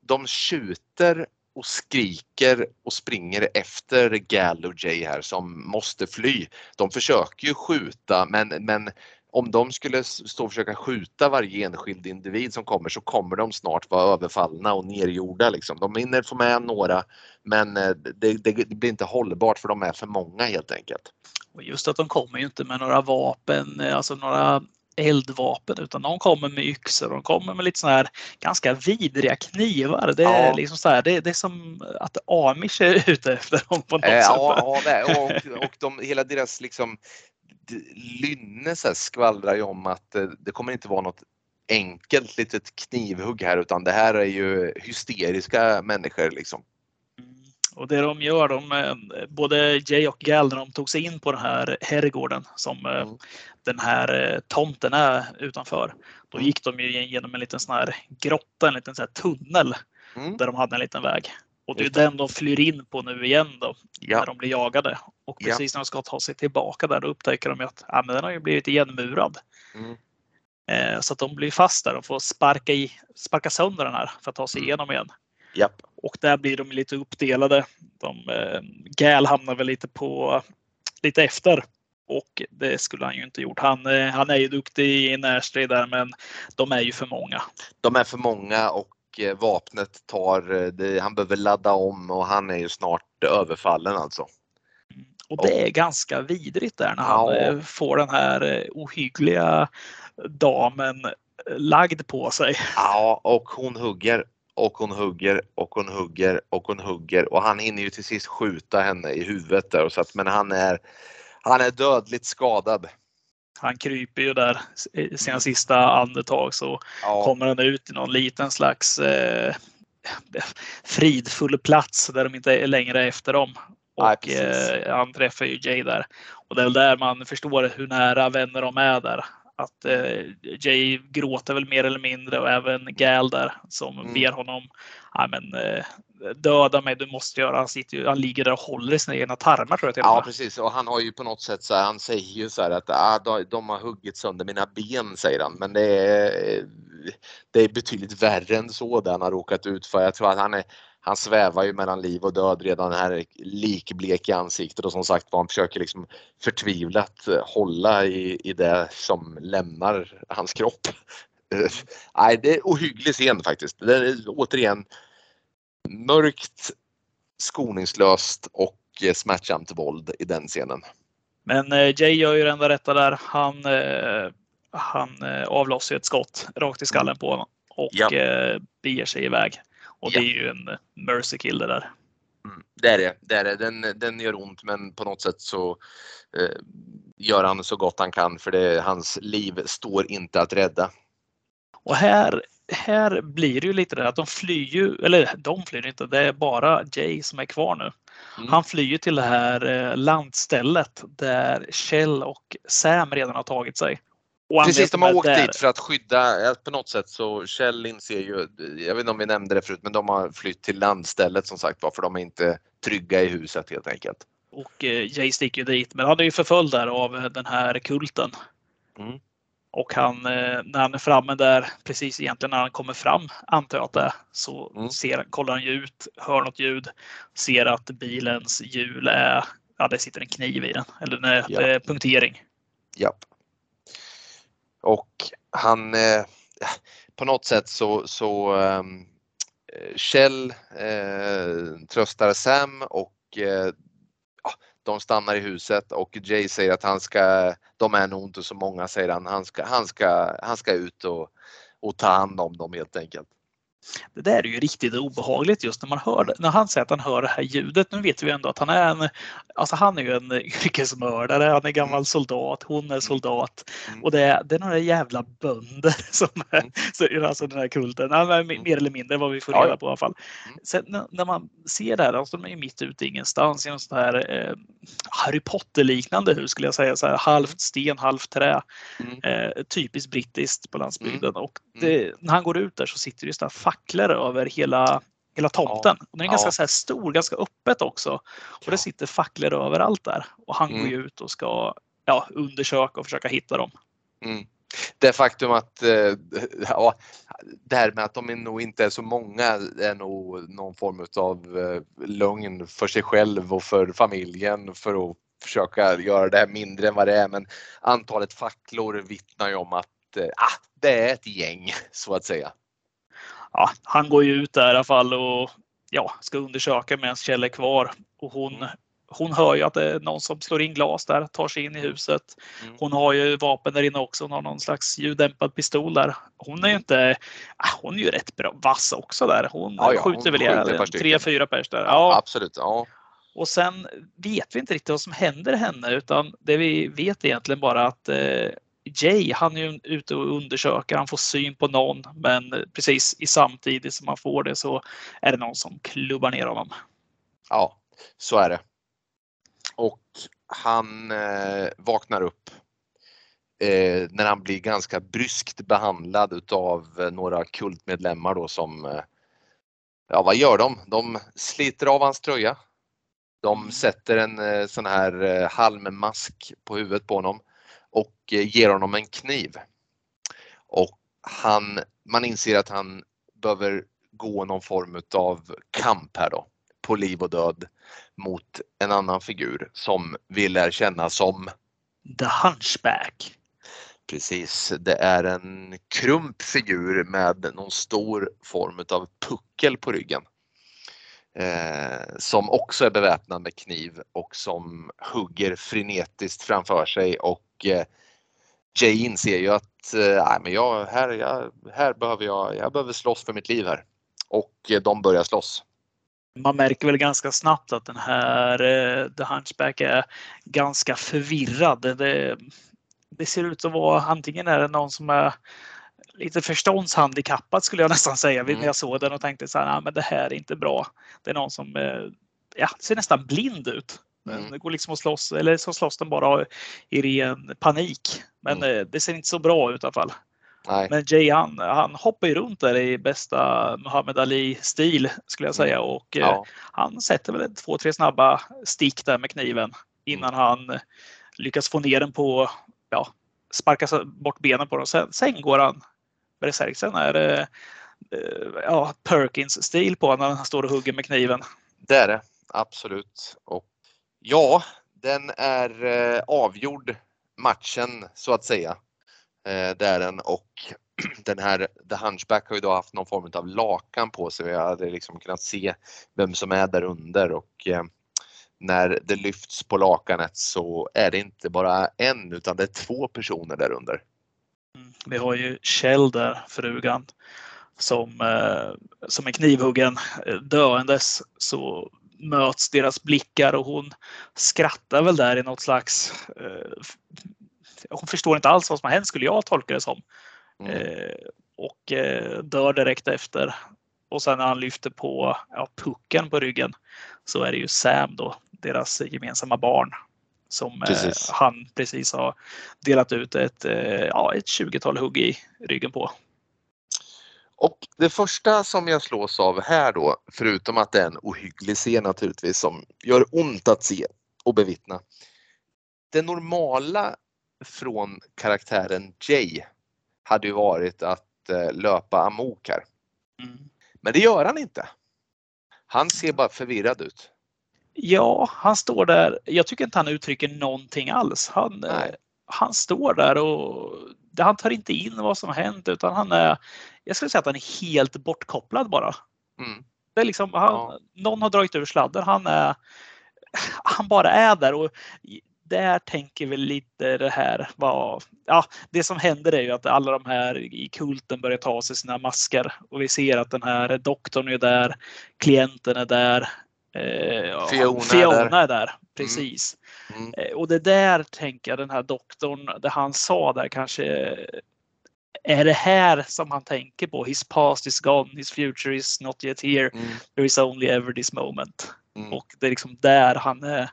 De tjuter och skriker och springer efter Gal och Jay här som måste fly. De försöker ju skjuta men, men om de skulle stå och försöka skjuta varje enskild individ som kommer så kommer de snart vara överfallna och nergjorda. Liksom. De hinner få med några men det, det, det, blir inte hållbart för de är för många helt enkelt. Och just att de kommer ju inte med några vapen, eh, alltså några eldvapen utan de kommer med yxor. De kommer med lite sådana här ganska vidriga knivar. Det är, ja. liksom så här, det, det, är som att Amish är ute efter dem på något äh, sätt. Ja, ja och, och de, hela deras liksom lynne så skvallrar ju om att eh, det kommer inte vara något enkelt litet knivhugg här utan det här är ju hysteriska människor liksom. Och det de gör, de, eh, både Jay och Gal, när de tog sig in på den här herrgården som eh, mm. den här eh, tomten är utanför. Då mm. gick de ju genom en liten sån här grotta, en liten sån tunnel mm. där de hade en liten väg. Och det är den de flyr in på nu igen då, ja. när de blir jagade. Och precis ja. när de ska ta sig tillbaka där, då upptäcker de att ja, men den har ju blivit igenmurad. Mm. så att de blir fast där och får sparka, i, sparka sönder den här för att ta sig mm. igenom igen. Japp. Och där blir de lite uppdelade. De, eh, Gal hamnar väl lite på lite efter. Och det skulle han ju inte gjort. Han, eh, han är ju duktig i närstrid där men de är ju för många. De är för många och eh, vapnet tar, det, han behöver ladda om och han är ju snart överfallen alltså. Och det är ganska vidrigt där när han ja. får den här ohyggliga damen lagd på sig. Ja, och hon hugger och hon hugger och hon hugger och hon hugger och han hinner ju till sist skjuta henne i huvudet där så att, men han är, han är dödligt skadad. Han kryper ju där i sina sista andetag så ja. kommer han ut i någon liten slags eh, fridfull plats där de inte längre är efter dem. Och eh, han träffar ju Jay där. Och det är väl där man förstår hur nära vänner de är där att eh, Jay gråter väl mer eller mindre och även Gal där som mm. ber honom ja, men, eh, döda mig, du måste göra. Han, sitter ju, han ligger där och håller i sina egna tarmar tror jag. Ja precis och han har ju på något sätt så här, han säger ju så här att ah, de har huggit sönder mina ben säger han men det är, det är betydligt värre än så det han har råkat ut för. Jag tror att han är han svävar ju mellan liv och död redan här likblek i ansiktet och som sagt var han försöker liksom förtvivlat hålla i, i det som lämnar hans kropp. Uh, nej, det är ohygglig scen faktiskt. Det är återigen mörkt, skoningslöst och smärtsamt våld i den scenen. Men eh, Jay gör ju det enda rätta där. Han, eh, han eh, avlossar ett skott rakt i skallen på honom och ja. eh, beger sig iväg. Och ja. det är ju en mercy kill det där. Mm, det är det. det, är det. Den, den gör ont men på något sätt så eh, gör han så gott han kan för det, hans liv står inte att rädda. Och här, här blir det ju lite det att de flyr ju, eller de flyr inte, det är bara Jay som är kvar nu. Mm. Han flyr till det här eh, landstället där Kjell och Sam redan har tagit sig. Precis, de har åkt där. dit för att skydda, på något sätt så Kjell inser ju, jag vet inte om vi nämnde det förut, men de har flytt till landstället som sagt var för de är inte trygga i huset helt enkelt. Och eh, Jay sticker ju dit, men han är ju förföljd där av den här kulten. Mm. Och han, eh, när han är framme där, precis egentligen när han kommer fram, antar jag att det är, så mm. ser, kollar han ju ut, hör något ljud, ser att bilens hjul är, ja det sitter en kniv i den, eller nej, ja. punktering. Ja. Och han, eh, på något sätt så, så ehm, eh, Kjell eh, tröstar Sam och eh, de stannar i huset och Jay säger att han ska, de är nog inte så många säger han, han ska, han ska, han ska ut och, och ta hand om dem helt enkelt. Det där är ju riktigt obehagligt just när man hör när han säger att han hör det här ljudet. Nu vet vi ändå att han är en, alltså han är ju en yrkesmördare, han är gammal mm. soldat, hon är mm. soldat mm. och det är, det är några jävla bönder som är, alltså den här kulten, mer eller mindre vad vi får reda på i alla fall. Sen när man ser det här, alltså de är mitt ute ingenstans i en sån här eh, Harry Potter liknande hus skulle jag säga, så här, halvt sten, halvt trä. Eh, typiskt brittiskt på landsbygden och det, när han går ut där så sitter det just facklor över hela, hela tomten. Ja. Den är ganska så här stor, ganska öppet också. Och det sitter facklor överallt där. Och han mm. går ut och ska ja, undersöka och försöka hitta dem. Mm. Det faktum att eh, ja, det här med att de nog inte är så många är nog någon form av eh, lögn för sig själv och för familjen för att försöka göra det här mindre än vad det är. Men antalet facklor vittnar ju om att eh, ah, det är ett gäng så att säga ja, han går ju ut där i alla fall och ja, ska undersöka medan Kjell är kvar. Och hon, hon hör ju att det är någon som slår in glas där, tar sig in i huset. Mm. Hon har ju vapen där inne också. Hon har någon slags ljuddämpad pistol där. Hon är ju inte, hon är ju rätt bra vass också där. Hon ja, ja, skjuter väl ihjäl tre, fyra pers där. Ja, absolut. Ja. Och sen vet vi inte riktigt vad som händer henne utan det vi vet egentligen bara att eh, Jay, han är ju ute och undersöker, han får syn på någon men precis i samtidigt som han får det så är det någon som klubbar ner honom. Ja, så är det. Och han eh, vaknar upp eh, när han blir ganska bryskt behandlad utav eh, några kultmedlemmar då som eh, Ja, vad gör de? De sliter av hans tröja. De mm. sätter en eh, sån här eh, halmmask på huvudet på honom och eh, ger honom en kniv. Och han, man inser att han behöver gå någon form av kamp här då på liv och död mot en annan figur som vi lär känna som The Hunchback. Precis, det är en krump figur med någon stor form av puckel på ryggen. Eh, som också är beväpnad med kniv och som hugger frenetiskt framför sig och eh, Jay inser ju att eh, men jag, här, jag, här behöver jag, jag behöver slåss för mitt liv här. Och eh, de börjar slåss. Man märker väl ganska snabbt att den här The Hunchback är ganska förvirrad. Det, det ser ut att vara antingen är det någon som är lite förståndshandikappad skulle jag nästan säga mm. när jag såg den och tänkte så här, men det här är inte bra. Det är någon som ja, ser nästan blind ut. Mm. Det går liksom att slåss, eller så slåss den bara i ren panik. Men mm. Eh, det ser inte så bra ut i alla fall. Nej. Men Jay han, han hoppar ju runt där i bästa Muhammad Ali-stil skulle jag säga mm. och eh, ja. han sätter väl två, tre snabba stick där med kniven innan mm. han lyckas få ner den på, ja, sparka bort benen på den. Sen, sen går han berserk. Sen är det eh, ja, Perkins-stil på när han står och hugger med kniven. Det är det, absolut. Och Ja, den är eh, avgjord matchen så att säga. Eh, det är den och den här The Hunchback har ju då haft någon form av lakan på sig. Vi hade liksom kunnat se vem som är där under och eh, när det lyfts på lakanet så är det inte bara en utan det är två personer där under. Mm. Vi har ju Kjell där, frugan, som, eh, som är knivhuggen eh, döendes så möts deras blickar och hon skrattar väl där i något slags... Eh, hon förstår inte alls vad som har hänt skulle jag tolka det som. Mm. Eh, och eh, dör direkt efter. Och sen när han lyfter på ja, pucken på ryggen så är det ju Sam då, deras gemensamma barn som precis. han precis har delat ut ett, ja, ett 20-tal hugg i ryggen på. Och det första som jag slås av här då, förutom att det är en ohygglig scen naturligtvis som gör ont att se och bevittna. Det normala från karaktären Jay hade ju varit att eh, löpa amok här. Mm. Men det gör han inte. Han ser bara förvirrad ut. Ja, han står där. Jag tycker inte han uttrycker någonting alls. Han, eh, han står där och han tar inte in vad som hänt utan han är, jag skulle säga att han är helt bortkopplad bara. Mm. Det är liksom, han, ja. Någon har dragit ur sladden. Han, är, han bara är där och där tänker vi lite det här. Vad, ja, det som händer är ju att alla de här i kulten börjar ta av sig sina masker och vi ser att den här doktorn är där, klienten är där. Eh, Fiona, Fiona är där. Är där precis. Mm. Mm. Och det där tänker jag den här doktorn, det han sa där kanske är det här som han tänker på? His past is gone, his future is not yet here. Mm. There is only ever this moment. Mm. Och det är liksom där han är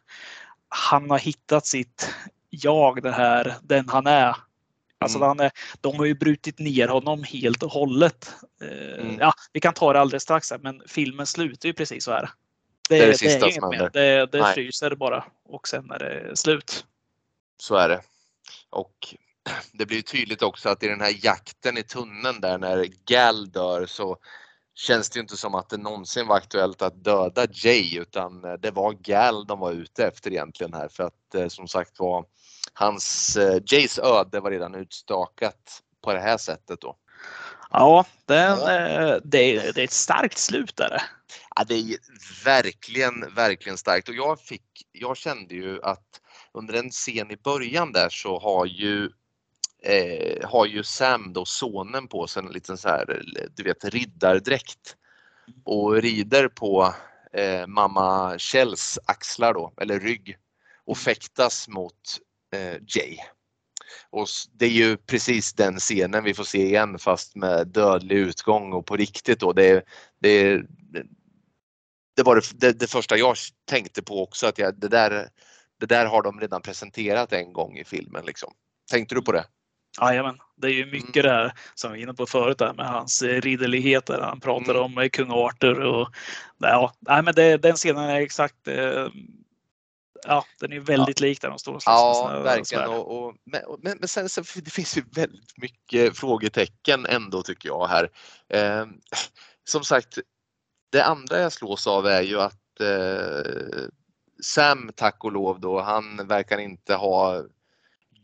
han har hittat sitt jag, det här, den han är. Alltså mm. han är, de har ju brutit ner honom helt och hållet. Eh, mm. Ja, vi kan ta det alldeles strax här, men filmen slutar ju precis så här. Det, det är det, sista det är inget mer. Det, det fryser bara och sen är det slut. Så är det. Och det blir tydligt också att i den här jakten i tunneln där när Gal dör så känns det inte som att det någonsin var aktuellt att döda Jay utan eh, det var Gal de var ute efter egentligen här för att eh, som sagt var hans, eh, Jays öde var redan utstakat på det här sättet då. Ja, den, ja. Det, är, det är ett starkt slut där. Ja, det är verkligen, verkligen starkt och jag fick, jag kände ju att under en scen i början där så har ju eh, har ju Sam då sonen på sig en liten så här, du vet riddardräkt och rider på eh, mamma Kjells axlar då, eller rygg och fäktas mot eh, Jay. Och det är ju precis den scenen vi får se igen fast med dödlig utgång och på riktigt då. Det, det, det var det, det, det, första jag tänkte på också att jag, det, där, det där har de redan presenterat en gång i filmen. Liksom. Tänkte du på det? Jajamän, det är ju mycket mm. här som vi var inne på förut där med hans eh, ridderligheter. Han pratar mm. om eh, kung Arthur och ja, nej, men det, den scenen är exakt eh, Ja, den är väldigt ja. lik där de står och Ja, verkligen. Och, och, men, men sen så det finns ju väldigt mycket frågetecken ändå tycker jag här. Eh, som sagt, det andra jag slås av är ju att eh, Sam, tack och lov då, han verkar inte ha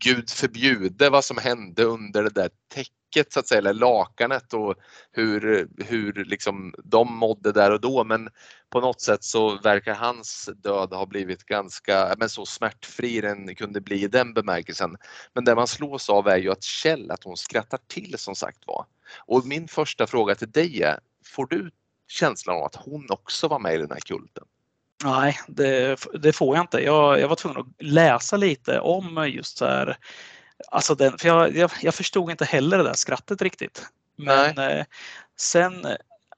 gud förbjude vad som hände under det där täcket så att säga, eller lakanet och hur, hur liksom de mådde där och då. Men på något sätt så verkar hans död ha blivit ganska men så smärtfri den kunde bli i den bemärkelsen. Men det man slås av är ju att Kjell, att hon skrattar till som sagt var. Och min första fråga till dig är, får du känslan av att hon också var med i den här kulten? Nej, det, det, får jag inte. Jag, jag var tvungen att läsa lite om just så här. Alltså den, för jag, jag, jag förstod inte heller det där skrattet riktigt. Men eh, sen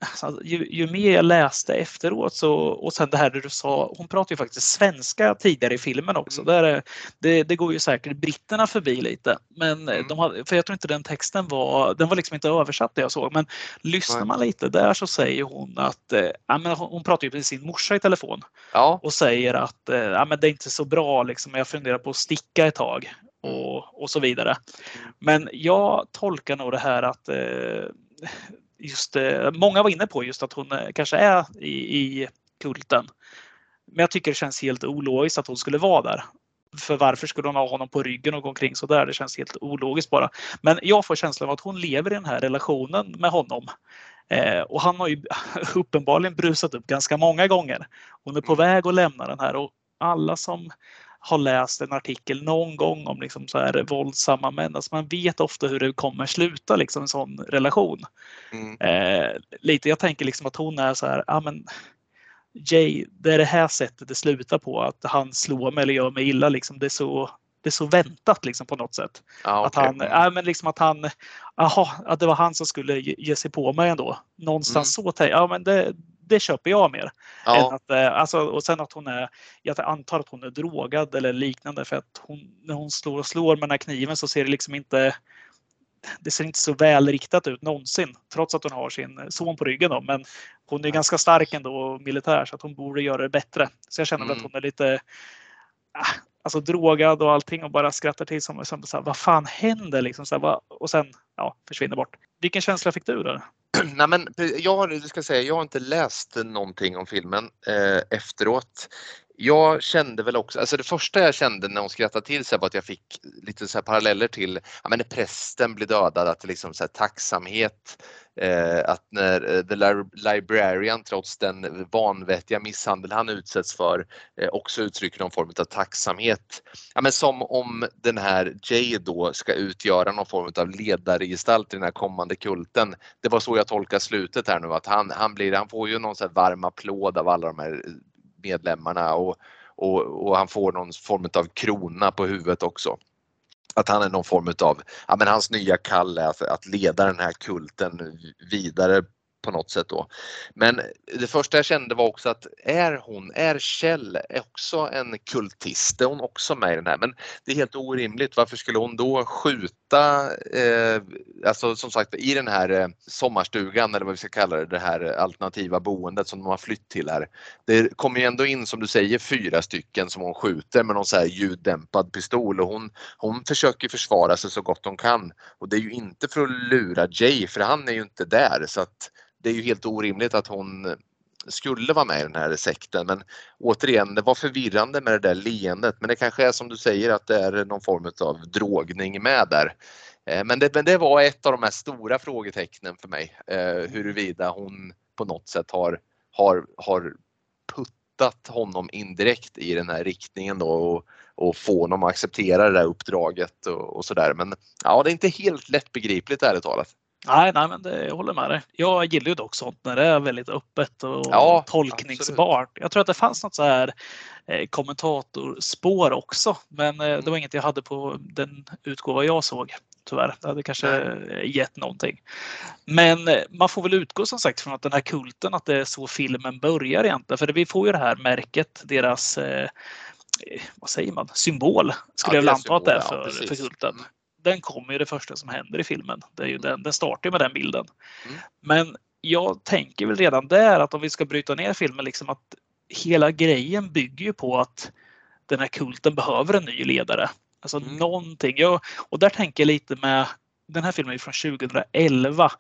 alltså, ju, ju, mer jag läste efteråt så, och sen det här du sa, hon pratar ju faktiskt svenska tidigare i filmen också. Mm. Där, det, det går ju säkert britterna förbi lite. Men mm. de har, för jag tror inte den texten var, den var liksom inte översatt det jag såg. Men lyssnar man lite där så säger hon att, äh, men hon, hon pratar ju med sin morsa i telefon ja. och säger att äh, men det är inte så bra, liksom, jag funderar på att sticka ett tag. Mm. Och, och så vidare. Mm. Men jag tolkar nog det här att eh, just, eh, många var inne på just att hon eh, kanske är i, i kulten. Men jag tycker det känns helt ologiskt att hon skulle vara där. för varför skulle hon ha honom på ryggen och gå omkring så där? Det känns helt ologiskt bara. Men jag får känslan av att hon lever i den här relationen med honom. Eh, och han har ju uppenbarligen brusat upp ganska många gånger. Hon är på mm. väg att lämna den här och alla som har läst en artikel någon gång om liksom så här våldsamma män. Alltså man vet ofta hur det kommer sluta, liksom en sån relation. Mm. Eh, lite, jag tänker liksom att hon är så här, ja men Jay, det är det här sättet det slutar på, att han slår mig eller gör mig illa. Liksom. Det, är så, det är så väntat liksom, på något sätt. Ah, okay. Att han, ja, men liksom att han, aha, att det var han som skulle ge sig på mig ändå. Någonstans mm. så, ja men det, det köper jag mer. Ja. Att, eh, alltså, och sen att hon är, jag antar att hon är drogad eller liknande för att hon, när hon slår och slår med den här kniven så ser det liksom inte det ser inte så välriktat ut någonsin, trots att hon har sin son på ryggen. Då. Men hon är ganska stark ändå och militär så att hon borde göra det bättre. Så jag känner mm. att hon är lite ah, alltså, drogad och allting och bara skrattar till som, som så här, vad fan händer liksom? Så här, vad, och sen ja, försvinner bort. Vilken känsla fick du där? Nej, men jag, har, ska säga, jag har inte läst någonting om filmen eh, efteråt jag kände väl också, alltså det första jag kände när hon skrattade till sig var att jag fick lite så paralleller till, ja men när prästen blir dödad, att det liksom så här tacksamhet, Eh, att när eh, The Librarian trots den vanvettiga misshandel han utsätts för eh, också uttrycker någon form av tacksamhet. Ja men som om den här Jay då ska utgöra någon form av ledargestalt i den här kommande kulten. Det var så jag tolkar slutet här nu att han, han blir, han får ju någon så här varm applåd av alla de här eh, medlemmarna och, och, och han får någon form av krona på huvudet också att han är någon form av, ja men hans nya kall är att, att leda den här kulten vidare på något sätt då. Men det första jag kände var också att är hon, är Kjell också en kultist? Är hon också med i den här? Men det är helt orimligt. Varför skulle hon då skjuta, eh, alltså som sagt i den här eh, sommarstugan eller vad vi ska kalla det, det här alternativa boendet som de har flytt till här. Det kommer ju ändå in som du säger fyra stycken som hon skjuter med någon så här ljuddämpad pistol och hon, hon försöker försvara sig så gott hon kan. Och det är ju inte för att lura Jay för han är ju inte där så att det är ju helt orimligt att hon skulle vara med i den här sekten men återigen det var förvirrande med det där leendet men det kanske är som du säger att det är någon form av drogning med där. Eh, men det, men det var ett av de här stora frågetecknen för mig eh, huruvida hon på något sätt har, har, har puttat honom indirekt i den här riktningen då och, och få honom att acceptera det där uppdraget och, och sådär. Men ja, det är inte helt lättbegripligt ärligt talat. Nej, nej, men det, jag håller med dig. Jag gillar ju dock sånt när det är väldigt öppet och ja, tolkningsbart. Absolut. Jag tror att det fanns något så här eh, kommentatorspår också, men eh, det var inget jag hade på den utgåva jag såg. Tyvärr. Det hade kanske nej. gett någonting. Men eh, man får väl utgå som sagt från att den här kulten, att det är så filmen börjar egentligen. För vi får ju det här märket, deras eh, vad säger man, symbol skulle ja, jag väl anta att det är för, ja, för kulten den kommer ju det första som händer i filmen. Det är ju den, den startar med den bilden. Mm. Men jag tänker väl redan där att om vi ska bryta ner filmen, liksom att hela grejen bygger ju på att den här kulten behöver en ny ledare. Alltså mm. någonting. Jag, och där tänker jag lite med, den här filmen är från 2011.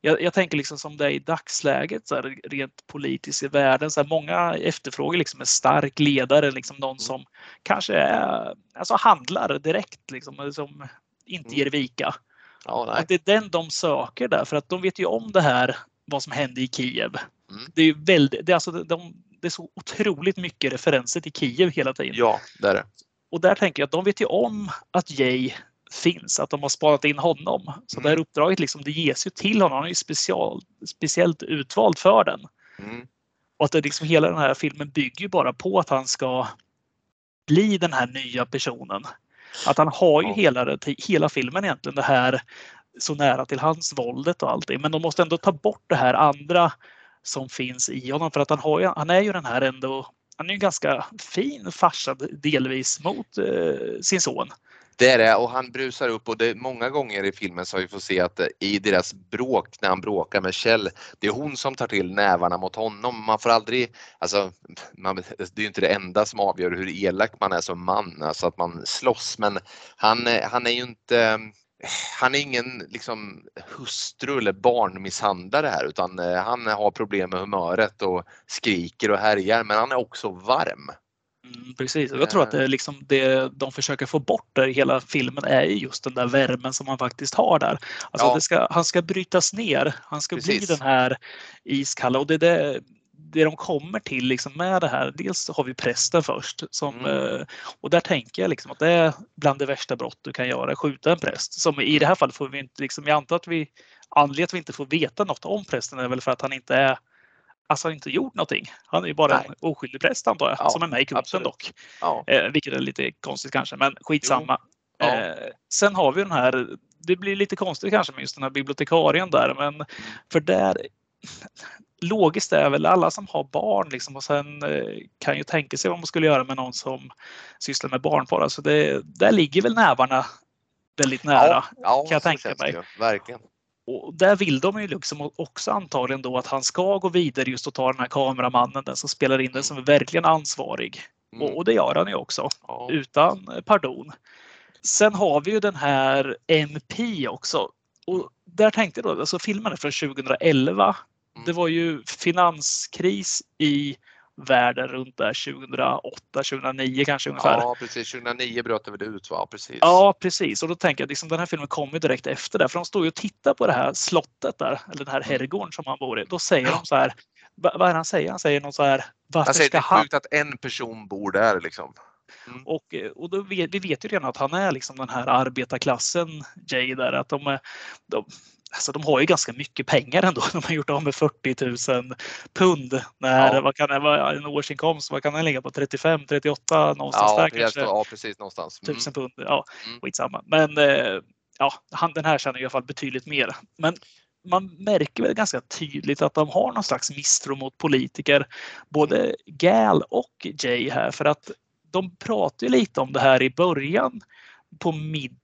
Jag, jag, tänker liksom som det är i dagsläget, så här, rent politiskt i världen. Så här, många efterfrågar liksom en stark ledare, liksom någon mm. som kanske är, alltså handlar direkt. Liksom, som inte mm. ger vika. Ja, att det är den de söker där för att de vet ju om det här vad som hände i Kiev. Mm. Det är väldigt, det är, alltså, de, det är så otroligt mycket referenser till Kiev hela tiden. Ja, det är det. Och där tänker jag att de vet ju om att Jay finns, att de har sparat in honom. Så mm. det här uppdraget liksom, det ges ju till honom. Han är ju special, speciellt utvald för den. Mm. Och att det liksom, hela den här filmen bygger ju bara på att han ska bli den här nya personen. Att han har ju ja. hela, hela filmen egentligen det här så nära till hans våldet och allting. Men de måste ändå ta bort det här andra som finns i honom för att han, har ju, han är ju den här ändå, han är ju ganska fin farsa delvis mot eh, sin son. Det är det och han brusar upp och det många gånger i filmen så har vi fått se att eh, i deras bråk när han bråkar med Kjell, det är hon som tar till nävarna mot honom. Man får aldrig, alltså man, det är ju inte det enda som avgör hur elak man är som man, alltså att man slåss men han, eh, han är ju inte eh, han är ingen liksom, hustru eller barnmisshandlare här utan han har problem med humöret och skriker och härjar men han är också varm. Mm, precis, jag tror att det, är liksom det de försöker få bort där i hela filmen är just den där värmen som man faktiskt har där. Alltså ja. ska, han ska brytas ner, han ska precis. bli den här iskalla och det är det det de kommer till liksom med det här, dels har vi prästen först. Som, mm. Eh, och där tänker jag liksom att det är bland det värsta brott du kan göra, skjuta en präst. Som i det här fallet får vi inte, liksom, jag antar att vi, anledningen att vi inte får veta något om prästen är väl för att han inte är Alltså har inte gjort någonting. Han är ju bara Nej. en oskyldig präst antar jag, ja, som är med i kulten dock. Ja. Eh, vilket är lite konstigt kanske, men skitsamma. Ja. Eh, sen har vi den här, det blir lite konstigt kanske med just den här bibliotekarien där, men för där logiskt är väl alla som har barn liksom, och sen eh, kan ju tänka sig vad man skulle göra med någon som sysslar med barnporr. Alltså det, där ligger väl nävarna väldigt nära ja, ja, kan jag tänka mig. Det, verkligen. Och där vill de ju liksom också antagligen då att han ska gå vidare just och ta den här kameramannen, den som spelar in den, som är verkligen ansvarig. Mm. Och, och, det gör han ju också, ja. utan pardon. Sen har vi ju den här MP också. Och där tänkte jag då, alltså filmen är från 2011 Mm. Det var ju finanskris i världen runt där 2008, 2009 kanske ungefär. Ja precis, 2009 bröt det väl ut va? Precis. Ja precis och då tänker jag liksom den här filmen kommer direkt efter det för de står ju och tittar på det här slottet där, eller den här mm. herrgården som han bor i. Då säger de så här, vad är det han säger? Han säger något så här, varför han säger, ska han... Det är sjukt att en person bor där liksom. Mm. Och, och då vet, vi vet ju redan att han är liksom den här arbetarklassen Jay där. Att de, de, alltså de har ju ganska mycket pengar ändå. De har gjort av med 40 000 pund. När, ja. vad kan det vara, en årsinkomst, vad kan den ligga på? 35, 38 någonstans ja, där kanske? Ja, precis någonstans. Mm. 1000 pund, ja mm. skitsamma. Men eh, ja, han, den här tjänar i alla fall betydligt mer. Men man märker väl ganska tydligt att de har någon slags misstro mot politiker, både Gal och Jay här, för att de pratar ju lite om det här i början på middag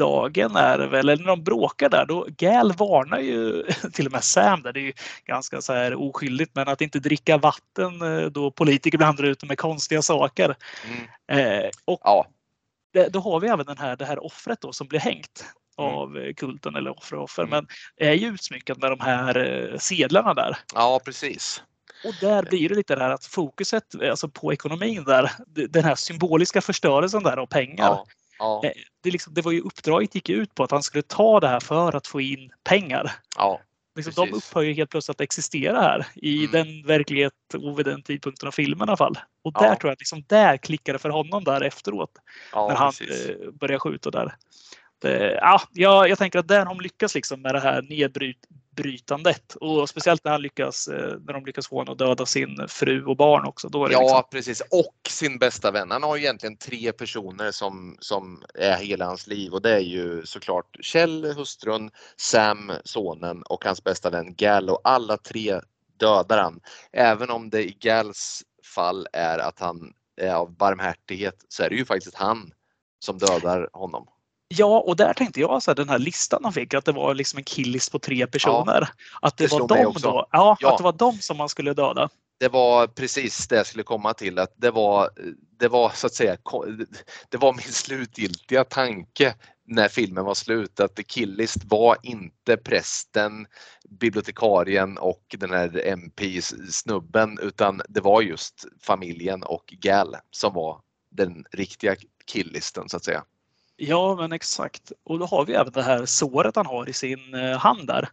dagen är det väl, eller när de bråkar där, då Gal varnar ju till och med Sam där, det är ju ganska så här oskyldigt, men att inte dricka vatten eh, då politiker blandar ut med konstiga saker. Mm. Eh, och ja. det, då har vi även den här, det här offret då som blir hängt mm. av mm. kulten eller offer och offer, mm. men är ju utsmyckat med de här eh, sedlarna där. Ja, precis. Och där blir det lite det här att fokuset alltså på ekonomin där, den här symboliska förstörelsen där av pengar. Ja. Ja. Eh, det, liksom, det var ju uppdraget gick ut på att han skulle ta det här för att få in pengar. Ja, liksom, de upphör ju helt plötsligt att existera här i mm. den verklighet och vid den tidpunkten av filmen i alla fall. Och där ja. tror jag att liksom, där klickade för honom där efteråt. När han eh, började skjuta där. Det, ja, jag, tänker att där de lyckats liksom med det här nedbryt, brytandet. Och speciellt när, han lyckas, eh, när de lyckas få honom att döda sin fru och barn också. Då ja, liksom... precis. Och sin bästa vän. Han har egentligen tre personer som, som är hela hans liv och det är ju såklart Kjell, hustrun, Sam, sonen och hans bästa vän Gal och alla tre dödar han. Även om det i Gals fall är att han är av barmhärtighet så är det ju faktiskt han som dödar honom. Ja, och där tänkte jag så här, den här listan han fick, att det var liksom en killis på tre personer. Ja, att det, det var de då, ja, ja, att det var de som man skulle döda. Det var precis det jag skulle komma till, att det var, det var så att säga, det var min slutgiltiga tanke när filmen var slut att Killist var inte prästen, bibliotekarien och den här MP-snubben utan det var just familjen och Gal som var den riktiga killisten så att säga. Ja, men exakt. Och då har vi även det här såret han har i sin eh, hand där.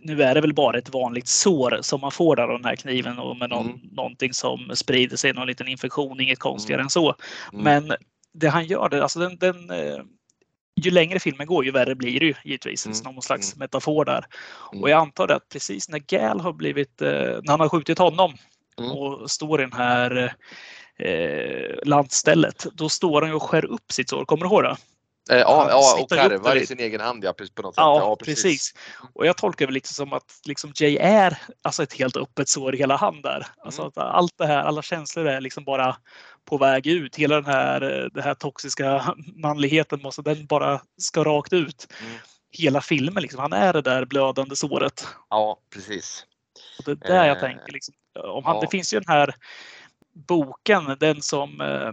Nu är det väl bara ett vanligt sår som man får där av den här kniven och med någon, mm. någonting som sprider sig, någon liten infektion, inget konstigare mm. än så. Mm. Men det han gör, det, alltså den, den eh, ju längre filmen går ju värre blir det ju givetvis. Mm. Någon slags mm. metafor där. Mm. Och jag antar att precis när Gal har blivit, eh, när han har skjutit honom och står i den här eh, landstället, då står han och skär upp sitt sår. Kommer du ihåg det? Eh, ja, ja och karvar i sin egen hand ja, på något sätt. Ja, ja precis. precis. Och jag tolkar det lite som att liksom Jay är alltså ett helt öppet sår i hela hand där. Alltså mm. att allt det här, alla känslor är liksom bara på väg ut. Hela den här, den här toxiska manligheten måste, den bara ska rakt ut. Mm. Hela filmen liksom. Han är det där blödande såret. Ja, precis. Och det är där eh, jag tänker liksom. Om han, ja. Det finns ju den här boken, den som eh,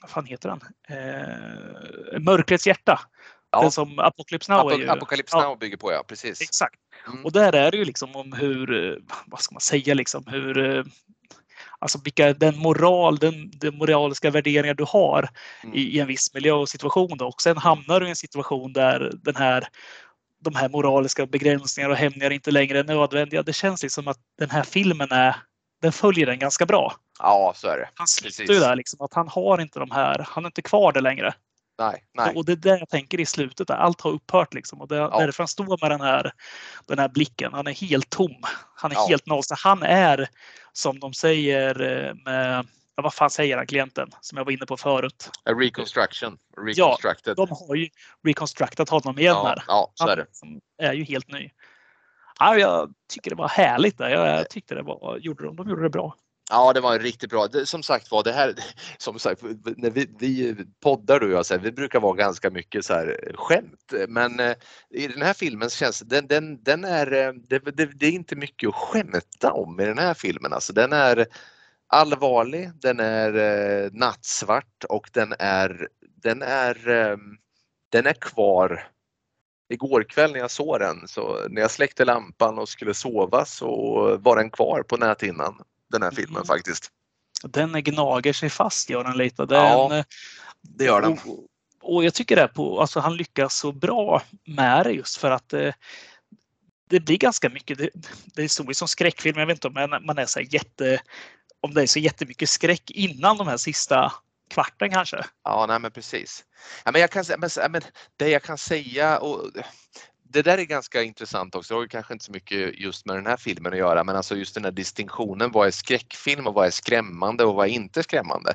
vad fan heter den? Eh, Mörkrets hjärta. Ja. Den som Apocalypse Now, Ap ju, Apocalypse Now bygger på, ja precis. Exakt. Mm. Och där är det ju liksom om hur, vad ska man säga, liksom hur alltså vilka, den moral, den, den moraliska värderingar du har Mm. i, i en viss miljö och situation. Då. Och sen hamnar du i en situation där den här, de här moraliska begränsningarna och hämningar inte längre är nödvändiga. Det känns liksom att den här filmen är, den följer den ganska bra. Ja, så är det. Han Precis. ju där liksom att han har inte de här, han är inte kvar det längre. Nej, nej. Och det är det jag tänker i slutet, där allt har upphört liksom. Och det, Ja. därför han står med den här, den här blicken. Han är helt tom. Han är Ja. helt noll. Så han är, som de säger eh, med, ja, vad fan säger han, klienten, som jag var inne på förut. A reconstruction. Reconstructed. De har ju reconstructat honom igen ja, här. ja, så är Han det. som är ju helt ny. Ja, jag tycker det var härligt där. Jag tyckte det var, gjorde de, de gjorde det bra. Ja, det var riktigt bra. Det, som sagt var, det här, som sagt, när vi, vi poddar du och jag, så här, vi brukar vara ganska mycket så här eh, skämt, men eh, i den här filmen känns den, den, den är, eh, det, det, det är inte mycket att skämta om i den här filmen. Alltså, den är allvarlig, den är eh, nattsvart och den är, den är, eh, den är kvar Igår kväll när jag såg den, så när jag släckte lampan och skulle sova så var den kvar på näthinnan, den här filmen Mm. faktiskt. Den gnager sig fast gör den lite. Den, Ja, Det gör den. Och, och jag tycker det på, alltså han lyckas så bra med det just för att eh, det blir ganska mycket, det, det är historiskt som skräckfilm, jag vet inte om man, man är så jätte, om det är så jättemycket skräck innan de här sista kvarten kanske. Ja, nej men precis. Ja, men jag kan, men, men det jag kan säga och det där är ganska intressant också. Det har ju kanske inte så mycket just med den här filmen att göra, men alltså just den här distinktionen. Vad är skräckfilm och vad är skrämmande och vad är inte skrämmande?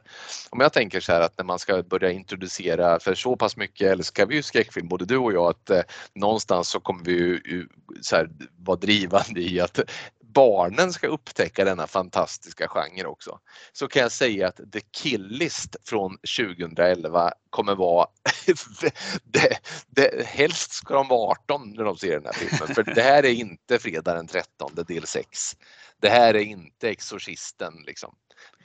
Om jag tänker så här att när man ska börja introducera, för så pass mycket älskar vi ju skräckfilm, både du och jag, att eh, någonstans så kommer vi ju, ju så här, vara drivande i att barnen ska upptäcka denna fantastiska genre också. Så kan jag säga att The Kill List från 2011 kommer vara det, det, helst ska de vara 18 när de ser den här filmen för det här är inte fredag den 13 del 6. Det här är inte Exorcisten liksom.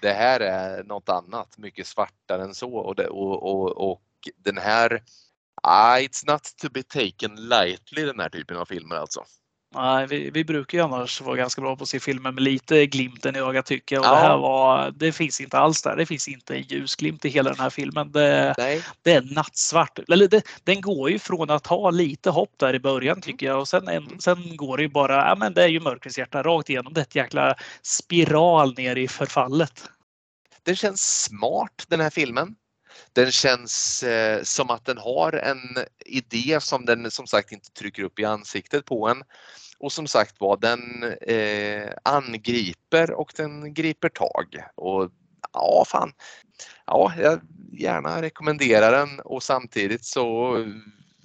Det här är något annat, mycket svartare än så och, det, och, och, och den här ah, It's not to be taken lightly den här typen av filmer alltså. Nej, vi, vi brukar ju annars vara ganska bra på att se filmer med lite glimten i ögat tycker jag. Och Ja. det här var, det finns inte alls där. Det finns inte en ljusglimt i hela den här filmen. Det, det är nattsvart. Eller det, den går ju från att ha lite hopp där i början tycker jag och sen, en, sen går det ju bara, ja men det är ju mörkrets hjärta rakt igenom. Det är ett jäkla spiral ner i förfallet. Den känns smart den här filmen. Den känns eh, som att den har en idé som den som sagt inte trycker upp i ansiktet på en. Och som sagt var, den eh, angriper och den griper tag. Och ja, fan. Ja, jag gärna rekommenderar den och samtidigt så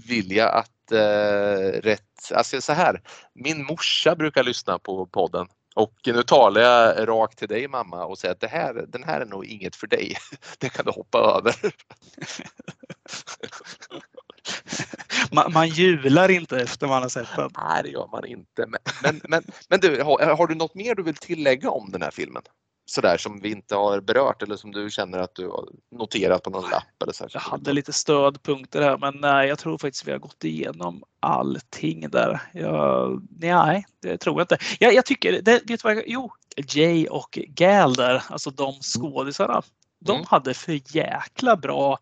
vill jag att eh, rätt, alltså så här, min morsa brukar lyssna på podden och nu talar jag rakt till dig mamma och säger att det här, den här är nog inget för dig. Det kan du hoppa över. Man, man jular inte efter man har sett den. Nej, det gör man inte. Men, men, men, men du, har, har du något mer du vill tillägga om den här filmen? Sådär som vi inte har berört eller som du känner att du har noterat på någon lapp? Eller så. Jag hade llite stödpunkter här men nej, jag tror faktiskt vi har gått igenom allting där. Jag, nej, det tror jag inte. Jag, jag tycker, det, vet du vad jag, jo, Jay och Gal där, alltså de skådisarna. De Mm. hade för jäkla bra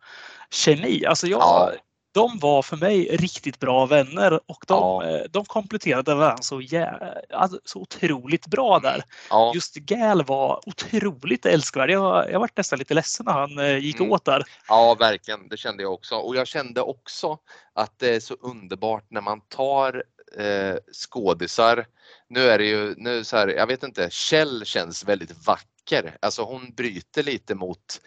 kemi. Alltså jag, Ja. De var för mig riktigt bra vänner och de, Ja. eh, de kompletterade varandra så, jä, alltså, så otroligt bra där. Ja, Just Gal var otroligt älskvärd. Jag, jag var nästan lite ledsen när han eh, gick Mm. åt där. ja, verkligen. Det kände jag också. Och jag kände också att det är så underbart när man tar eh, skådisar. Nu är det ju, nu så här, jag vet inte, Kjell känns väldigt vacker. Alltså hon bryter lite mot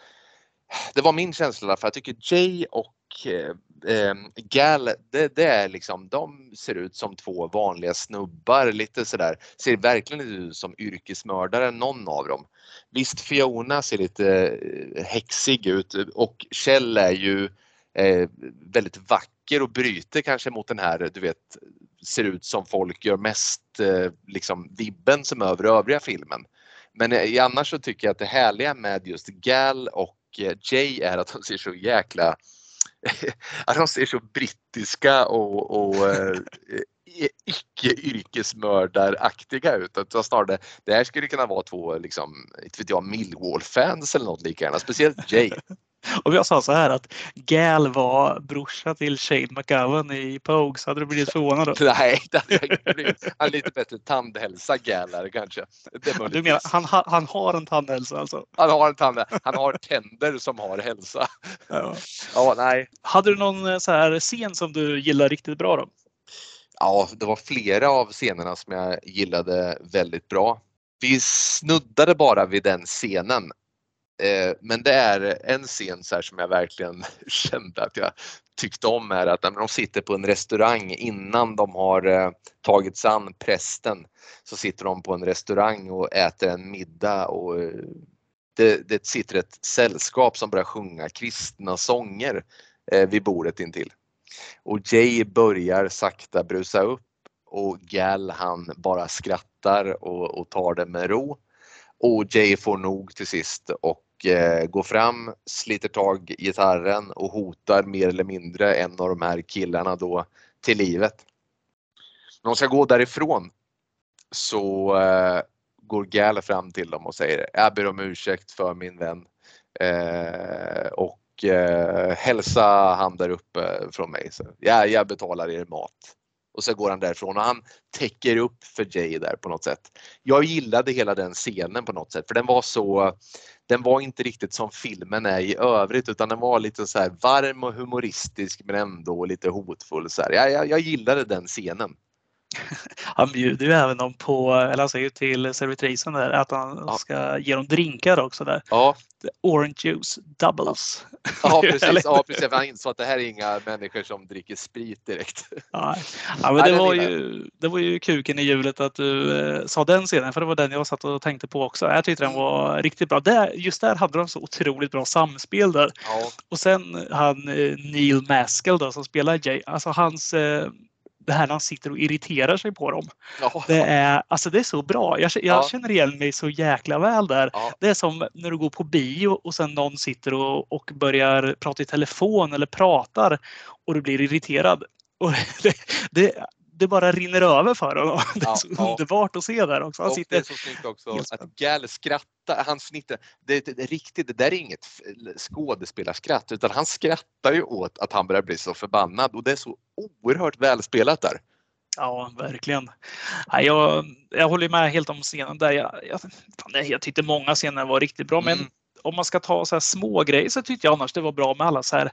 det var min känsla för jag tycker Jay och eh, ehm, Gal, det, det är liksom, de ser ut som två vanliga snubbar, lite sådär, ser verkligen inte ut som yrkesmördare någon av dem. Visst Fiona ser lite eh, häxig ut och Kjell är ju eh, väldigt vacker och bryter kanske mot den här, du vet, ser ut som folk gör mest eh, liksom vibben som över övriga filmen. Men eh, annars så tycker jag att det härliga med just Gal och eh, Jay är att de ser så jäkla att de ser så brittiska och, och eh, icke yrkesmördaraktiga ut. Att snarare, det här skulle kunna vara två, liksom, inte vet jag, Millwall-fans eller något lika gärna. Speciellt Jay. Om jag sa så här att Gal var brorsa till Shane McGowan i Pogue så hade du blivit förvånad då? Nej, det hade jag inte blivit. Han har lite bättre tandhälsa Gal här kanske. du menar, han, han har en tandhälsa alltså? Han har en tandhälsa. Han har tänder som har hälsa. Ja. ja, nej. Hade du någon eh, så här scen som du gillar riktigt bra då? Ja, det var flera av scenerna som jag gillade väldigt bra. Vi snuddade bara vid den scenen Eh, men det är en scen så som jag verkligen kände att jag tyckte om är att när de sitter på en restaurang innan de har eh, tagit sig an prästen så sitter de på en restaurang och äter en middag och eh, det, det sitter ett sällskap som börjar sjunga kristna sånger vid bordet intill. Och Jay börjar sakta brusa upp och Gal han bara skrattar och, och tar det med ro. Och Jay får nog till sist och eh, går fram, sliter tag i gitarren och hotar mer eller mindre en av de här killarna då till livet. När de ska gå därifrån så eh, går Gal fram till dem och säger jag ber om ursäkt för min vän eh, och eh, hälsa han där uppe från mig. Så, ja, jag betalar er mat. Och så går han därifrån och han täcker upp för Jay där på något sätt. Jag gillade hela den scenen på något sätt för den var så den var inte riktigt som filmen är i övrigt utan den var lite så här varm och humoristisk men ändå lite hotfull. Så här. Jag, jag, jag gillade den scenen. Han bjuder ju även dem på, eller han säger ju till servitrisen där att han ja. ska ge dem drinkar också där. Ja. Orange juice doubles. Ja precis, ja, precis. han insåg att det här är inga människor som dricker sprit direkt. Ja, ja men det, var ju, det var ju kuken i hjulet att du eh, sa den scenen för det var den jag satt och tänkte på också. Jag tyckte den var riktigt bra. Där, just där hade de så otroligt bra samspel där. Ja. Och sen han eh, Neil Maskell då som spelar Jay, alltså hans eh, det här när han sitter och irriterar sig på dem. Ja. Det, är, alltså det är så bra. Jag, jag ja. känner igen mig så jäkla väl där. Ja. Det är som när du går på bio och sen någon sitter och, och börjar prata i telefon eller pratar och du blir irriterad. Och det, det, det bara rinner över för honom. Det är så ja, underbart att se där också. Han sitter... Det är så snyggt också att Gal skrattar. Han snittar. Det, det, det, riktigt, det där är inget skådespelarskratt utan han skrattar ju åt att han börjar bli så förbannad och det är så oerhört välspelat där. Ja, verkligen. Jag, jag håller med helt om scenen där. Jag, jag, jag tyckte många scener var riktigt bra, mm. men om man ska ta så små grejer så tyckte jag annars det var bra med alla så här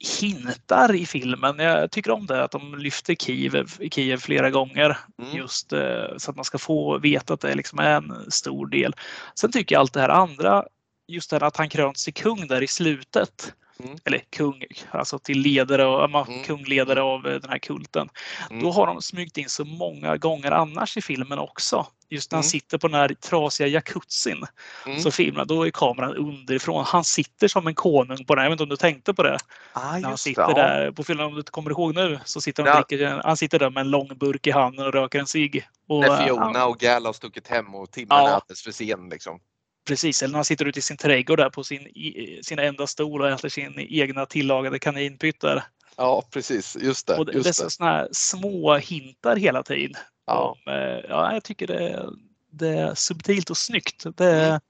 hintar i filmen. Jag tycker om det att de lyfter Kiev, Kiev flera gånger mm. just eh, så att man ska få veta att det liksom är en stor del. Sen tycker jag allt det här andra, just det här att han kröns till kung där i slutet. Mm. Eller kung, alltså till ledare och mm. kungledare av eh, den här kulten. Mm. Då har de smygt in så många gånger annars i filmen också. Just när han mm. sitter på den här trasiga jacuzzin. Mm. Så filmar, då är kameran underifrån. Han sitter som en konung på den. Jag vet inte om du tänkte på det? Ah, när han sitter det, där på filmen, om du kommer ihåg nu, så sitter han, ja. dricker, han sitter där med en lång burk i handen och röker en cigg. När Fiona och Gal har stuckit hem och timmen ja. är alldeles för sen. Liksom. Precis, eller när han sitter ute i sin trädgård där på sin, sin enda stol och äter sin egna tillagade kaninpyttar. Ja, precis. Just det. Och det, just det är sådana här små hintar hela tiden. Ja. Om, eh, ja, jag tycker det, det är subtilt och snyggt. Det, mm,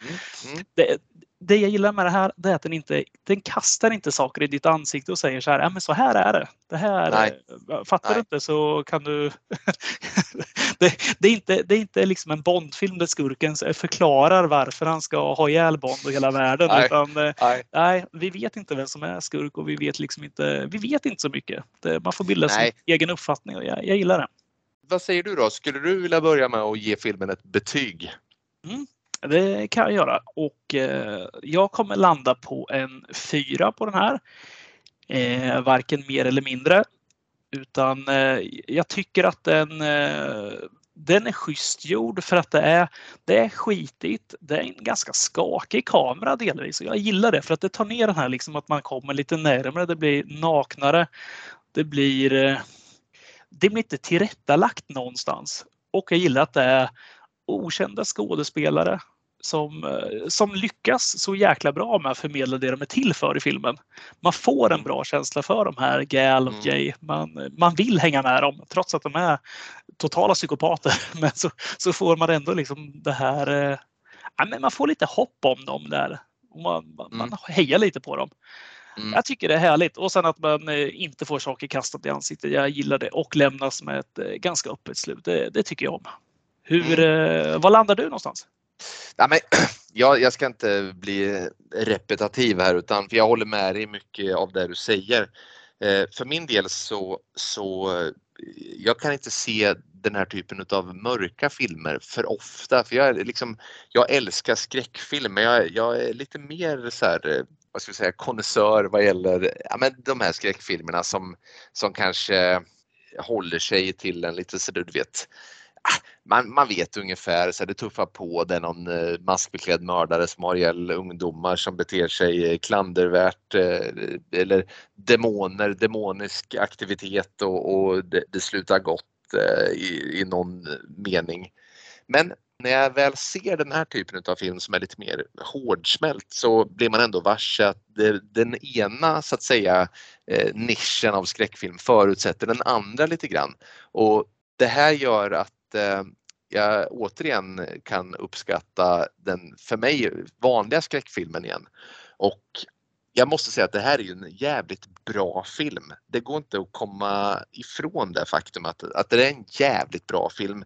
mm, mm. det, det jag gillar med det här det är att den inte den kastar inte saker i ditt ansikte och säger så här, ja men så här är det. det här, Nej. Fattar Nej. du inte så kan du... det, det, är inte, det är inte liksom en Bondfilm där skurken förklarar varför han ska ha ihjäl Bond och hela världen. Nej. Utan, eh, Nej. Nej. vi vet inte vem som är skurk och vi vet liksom inte, vi vet inte så mycket. Det, man får bilda sin egen uppfattning och jag, jag gillar det. Vad säger du då? Skulle du vilja börja med att ge filmen ett betyg? Mm. Det kan jag göra och eh, jag kommer landa på en fyra på den här. Eh, varken mer eller mindre. Utan eh, jag tycker att den, den är schysst gjord för att det är, det är skitigt. Det är en ganska skakig kamera delvis och jag gillar det för att det tar ner den här liksom att man kommer lite närmare. Det blir naknare. Det blir, det blir inte tillrättalagt någonstans. Och jag gillar att det är okända skådespelare. som, eh, som lyckas så jäkla bra med att förmedla det de är till för i filmen. Man får en bra känsla för de här Gal och mm. Jay. Man, man vill hänga med dem trots att de är totala psykopater. Men så, så får man ändå liksom det här. Ja, men man får lite hopp om dem där. Man, man, man mm. hejar lite på dem. Mm. Jag tycker det är härligt och sen att man inte får saker kastat i ansiktet. Jag gillar det och lämnas med ett ganska öppet slut. Det, det tycker jag om. Hur, mm. Var landar du någonstans? Nej, men, jag, jag ska inte bli repetitiv här utan för jag håller med dig mycket av det du säger. Eh, för min del så, så eh, jag kan inte se den här typen av mörka filmer för ofta. För jag, liksom, jag älskar skräckfilm men jag, jag är lite mer så här, eh, vad ska vi säga, konnässör vad gäller ja, men de här skräckfilmerna som, som kanske håller sig till en lite så du vet man, man vet ungefär, så det tuffar på, det är någon eh, maskbeklädd mördare som har ihjäl ungdomar som beter sig eh, klandervärt eh, eller demoner, demonisk aktivitet och, och det, det, slutar gott i, i någon mening. Men när jag väl ser den här typen av film som är lite mer hårdsmält så blir man ändå varse att den ena så att säga nischen av skräckfilm förutsätter den andra lite grann. Och det här gör att eh, jag återigen kan uppskatta den för mig vanliga skräckfilmen igen. Och jag måste säga att det här är ju en jävligt bra film. Det går inte att komma ifrån det faktum att, att det är en jävligt bra film.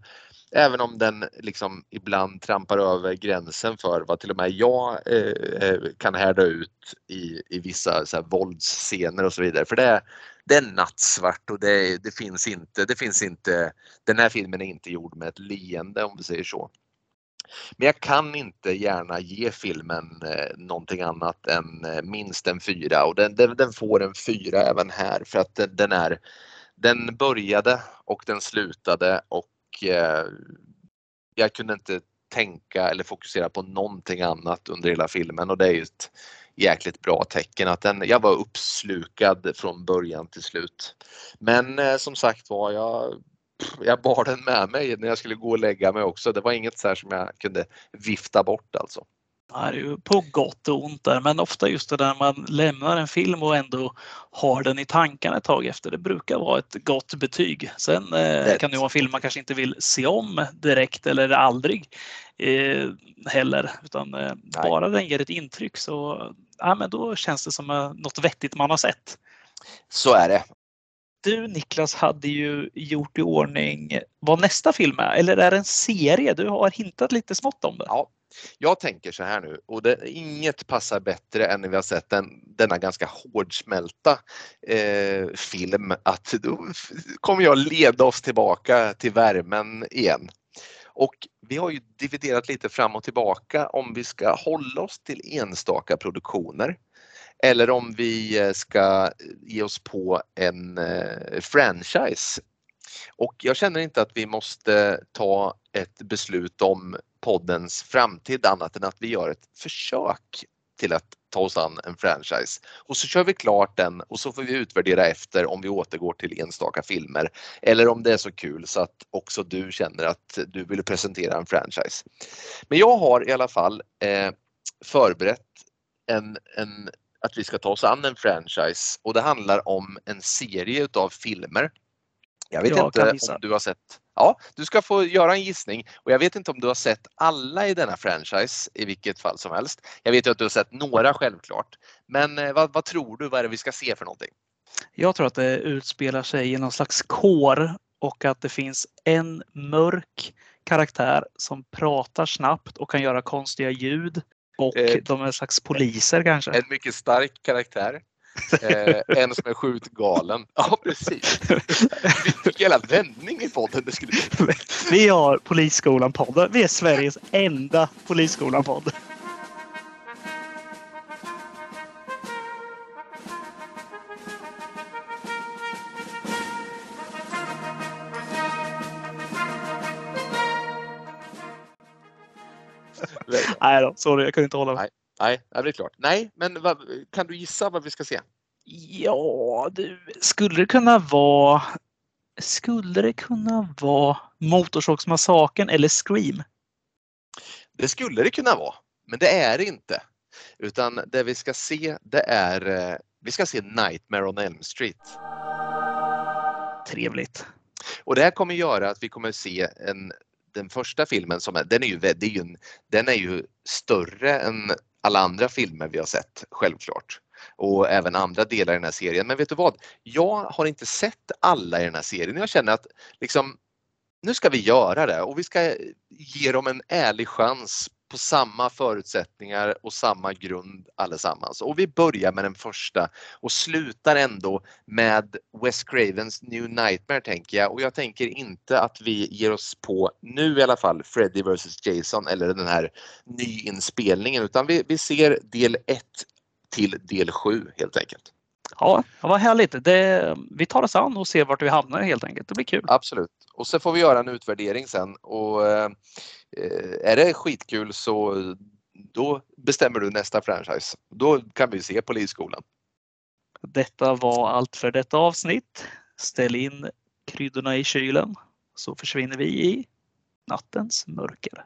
Även om den liksom ibland trampar över gränsen för vad till och med jag eh, eh kan härda ut i, i vissa så här, våldsscener och så vidare. För det, det är nattsvart och det, det, finns inte, det finns inte, den här filmen är inte gjord med ett leende om vi säger så. Men jag kan inte gärna ge filmen eh, någonting annat än eh, minst en fyra och den, den, den, får en fyra även här för att den, den, är den började och den slutade och eh, jag kunde inte tänka eller fokusera på någonting annat under hela filmen och det är ju ett jäkligt bra tecken att den, jag var uppslukad från början till slut. Men eh, som sagt var, jag, jag bar den med mig när jag skulle gå och lägga mig också. Det var inget så som jag kunde vifta bort alltså. Det är ju på gott och ont där, men ofta just det där man lämnar en film och ändå har den i tankarna ett tag efter. Det brukar vara ett gott betyg. Sen eh, kan det vara en film man kanske inte vill se om direkt eller aldrig eh, heller, utan eh, bara den ger ett intryck så ja, men då känns det som eh, något vettigt man har sett. Så är det. Du Niklas hade ju gjort i ordning vad nästa film är, eller är det en serie? Du har hintat lite smått om det. Ja, jag tänker så här nu och det, inget passar bättre än när vi har sett den, denna ganska hårdsmälta eh, film att då kommer jag leda oss tillbaka till värmen igen. Och vi har ju dividerat lite fram och tillbaka om vi ska hålla oss till enstaka produktioner eller om vi eh, ska eh, ge oss på en eh, franchise. Och jag känner inte att vi måste ta ett beslut om poddens framtid annat än att vi gör ett försök till att ta oss an en franchise. Och så kör vi klart den och så får vi utvärdera efter om vi återgår till enstaka filmer eller om det är så kul så att också du känner att du vill presentera en franchise. Men jag har i alla fall eh, förberett en, en, att vi ska ta oss an en franchise och det handlar om en serie utav filmer. Jag vet jag inte om du har sett Ja, du ska få göra en gissning och jag vet inte om du har sett alla i denna franchise i vilket fall som helst. Jag vet ju att du har sett några självklart. Men eh, vad, vad tror du, vad är det vi ska se för någonting? Jag tror att det utspelar sig i någon slags kår och att det finns en mörk karaktär som pratar snabbt och kan göra konstiga ljud. Och eh, de är en slags poliser kanske. En mycket stark karaktär. Eh, en som är sjukt galen. Ja, precis. Vilken jävla vändning i podden det skulle bli. Vi har Polisskolan-podden. Vi är Sveriges enda Polisskolan-podd. Nej då, sorry, jag kunde inte hålla mig. Nej, det är klart. Nej, men vad, kan du gissa vad vi ska se? Ja, du, skulle det kunna vara skulle det kunna vara Motorsågsmassakern eller Scream? Det skulle det kunna vara, men det är det inte. Utan det vi ska se, det är, eh, vi ska se Nightmare on Elm Street. Trevligt. Och det här kommer göra att vi kommer se en, den första filmen som är, den är ju, det är ju en, den är ju större än alla andra filmer vi har sett, självklart. Och även andra delar i den här serien. Men vet du vad? Jag har inte sett alla i den här serien. Jag känner att liksom, nu ska vi göra det och vi ska ge dem en ärlig chans på samma förutsättningar och samma grund allesammans. Och vi börjar med den första och slutar ändå med Wes Cravens New Nightmare tänker jag och jag tänker inte att vi ger oss på nu i alla fall Freddy vs Jason eller den här nyinspelningen utan vi, vi ser del 1 till del 7 helt enkelt. Ja, vad härligt. Det, vi tar oss an och ser vart vi hamnar helt enkelt. Det blir kul. Absolut. Och så får vi göra en utvärdering sen och eh, är det skitkul så då bestämmer du nästa franchise. Då kan vi se Polisskolan. Detta var allt för detta avsnitt. Ställ in kryddorna i kylen så försvinner vi i nattens mörker.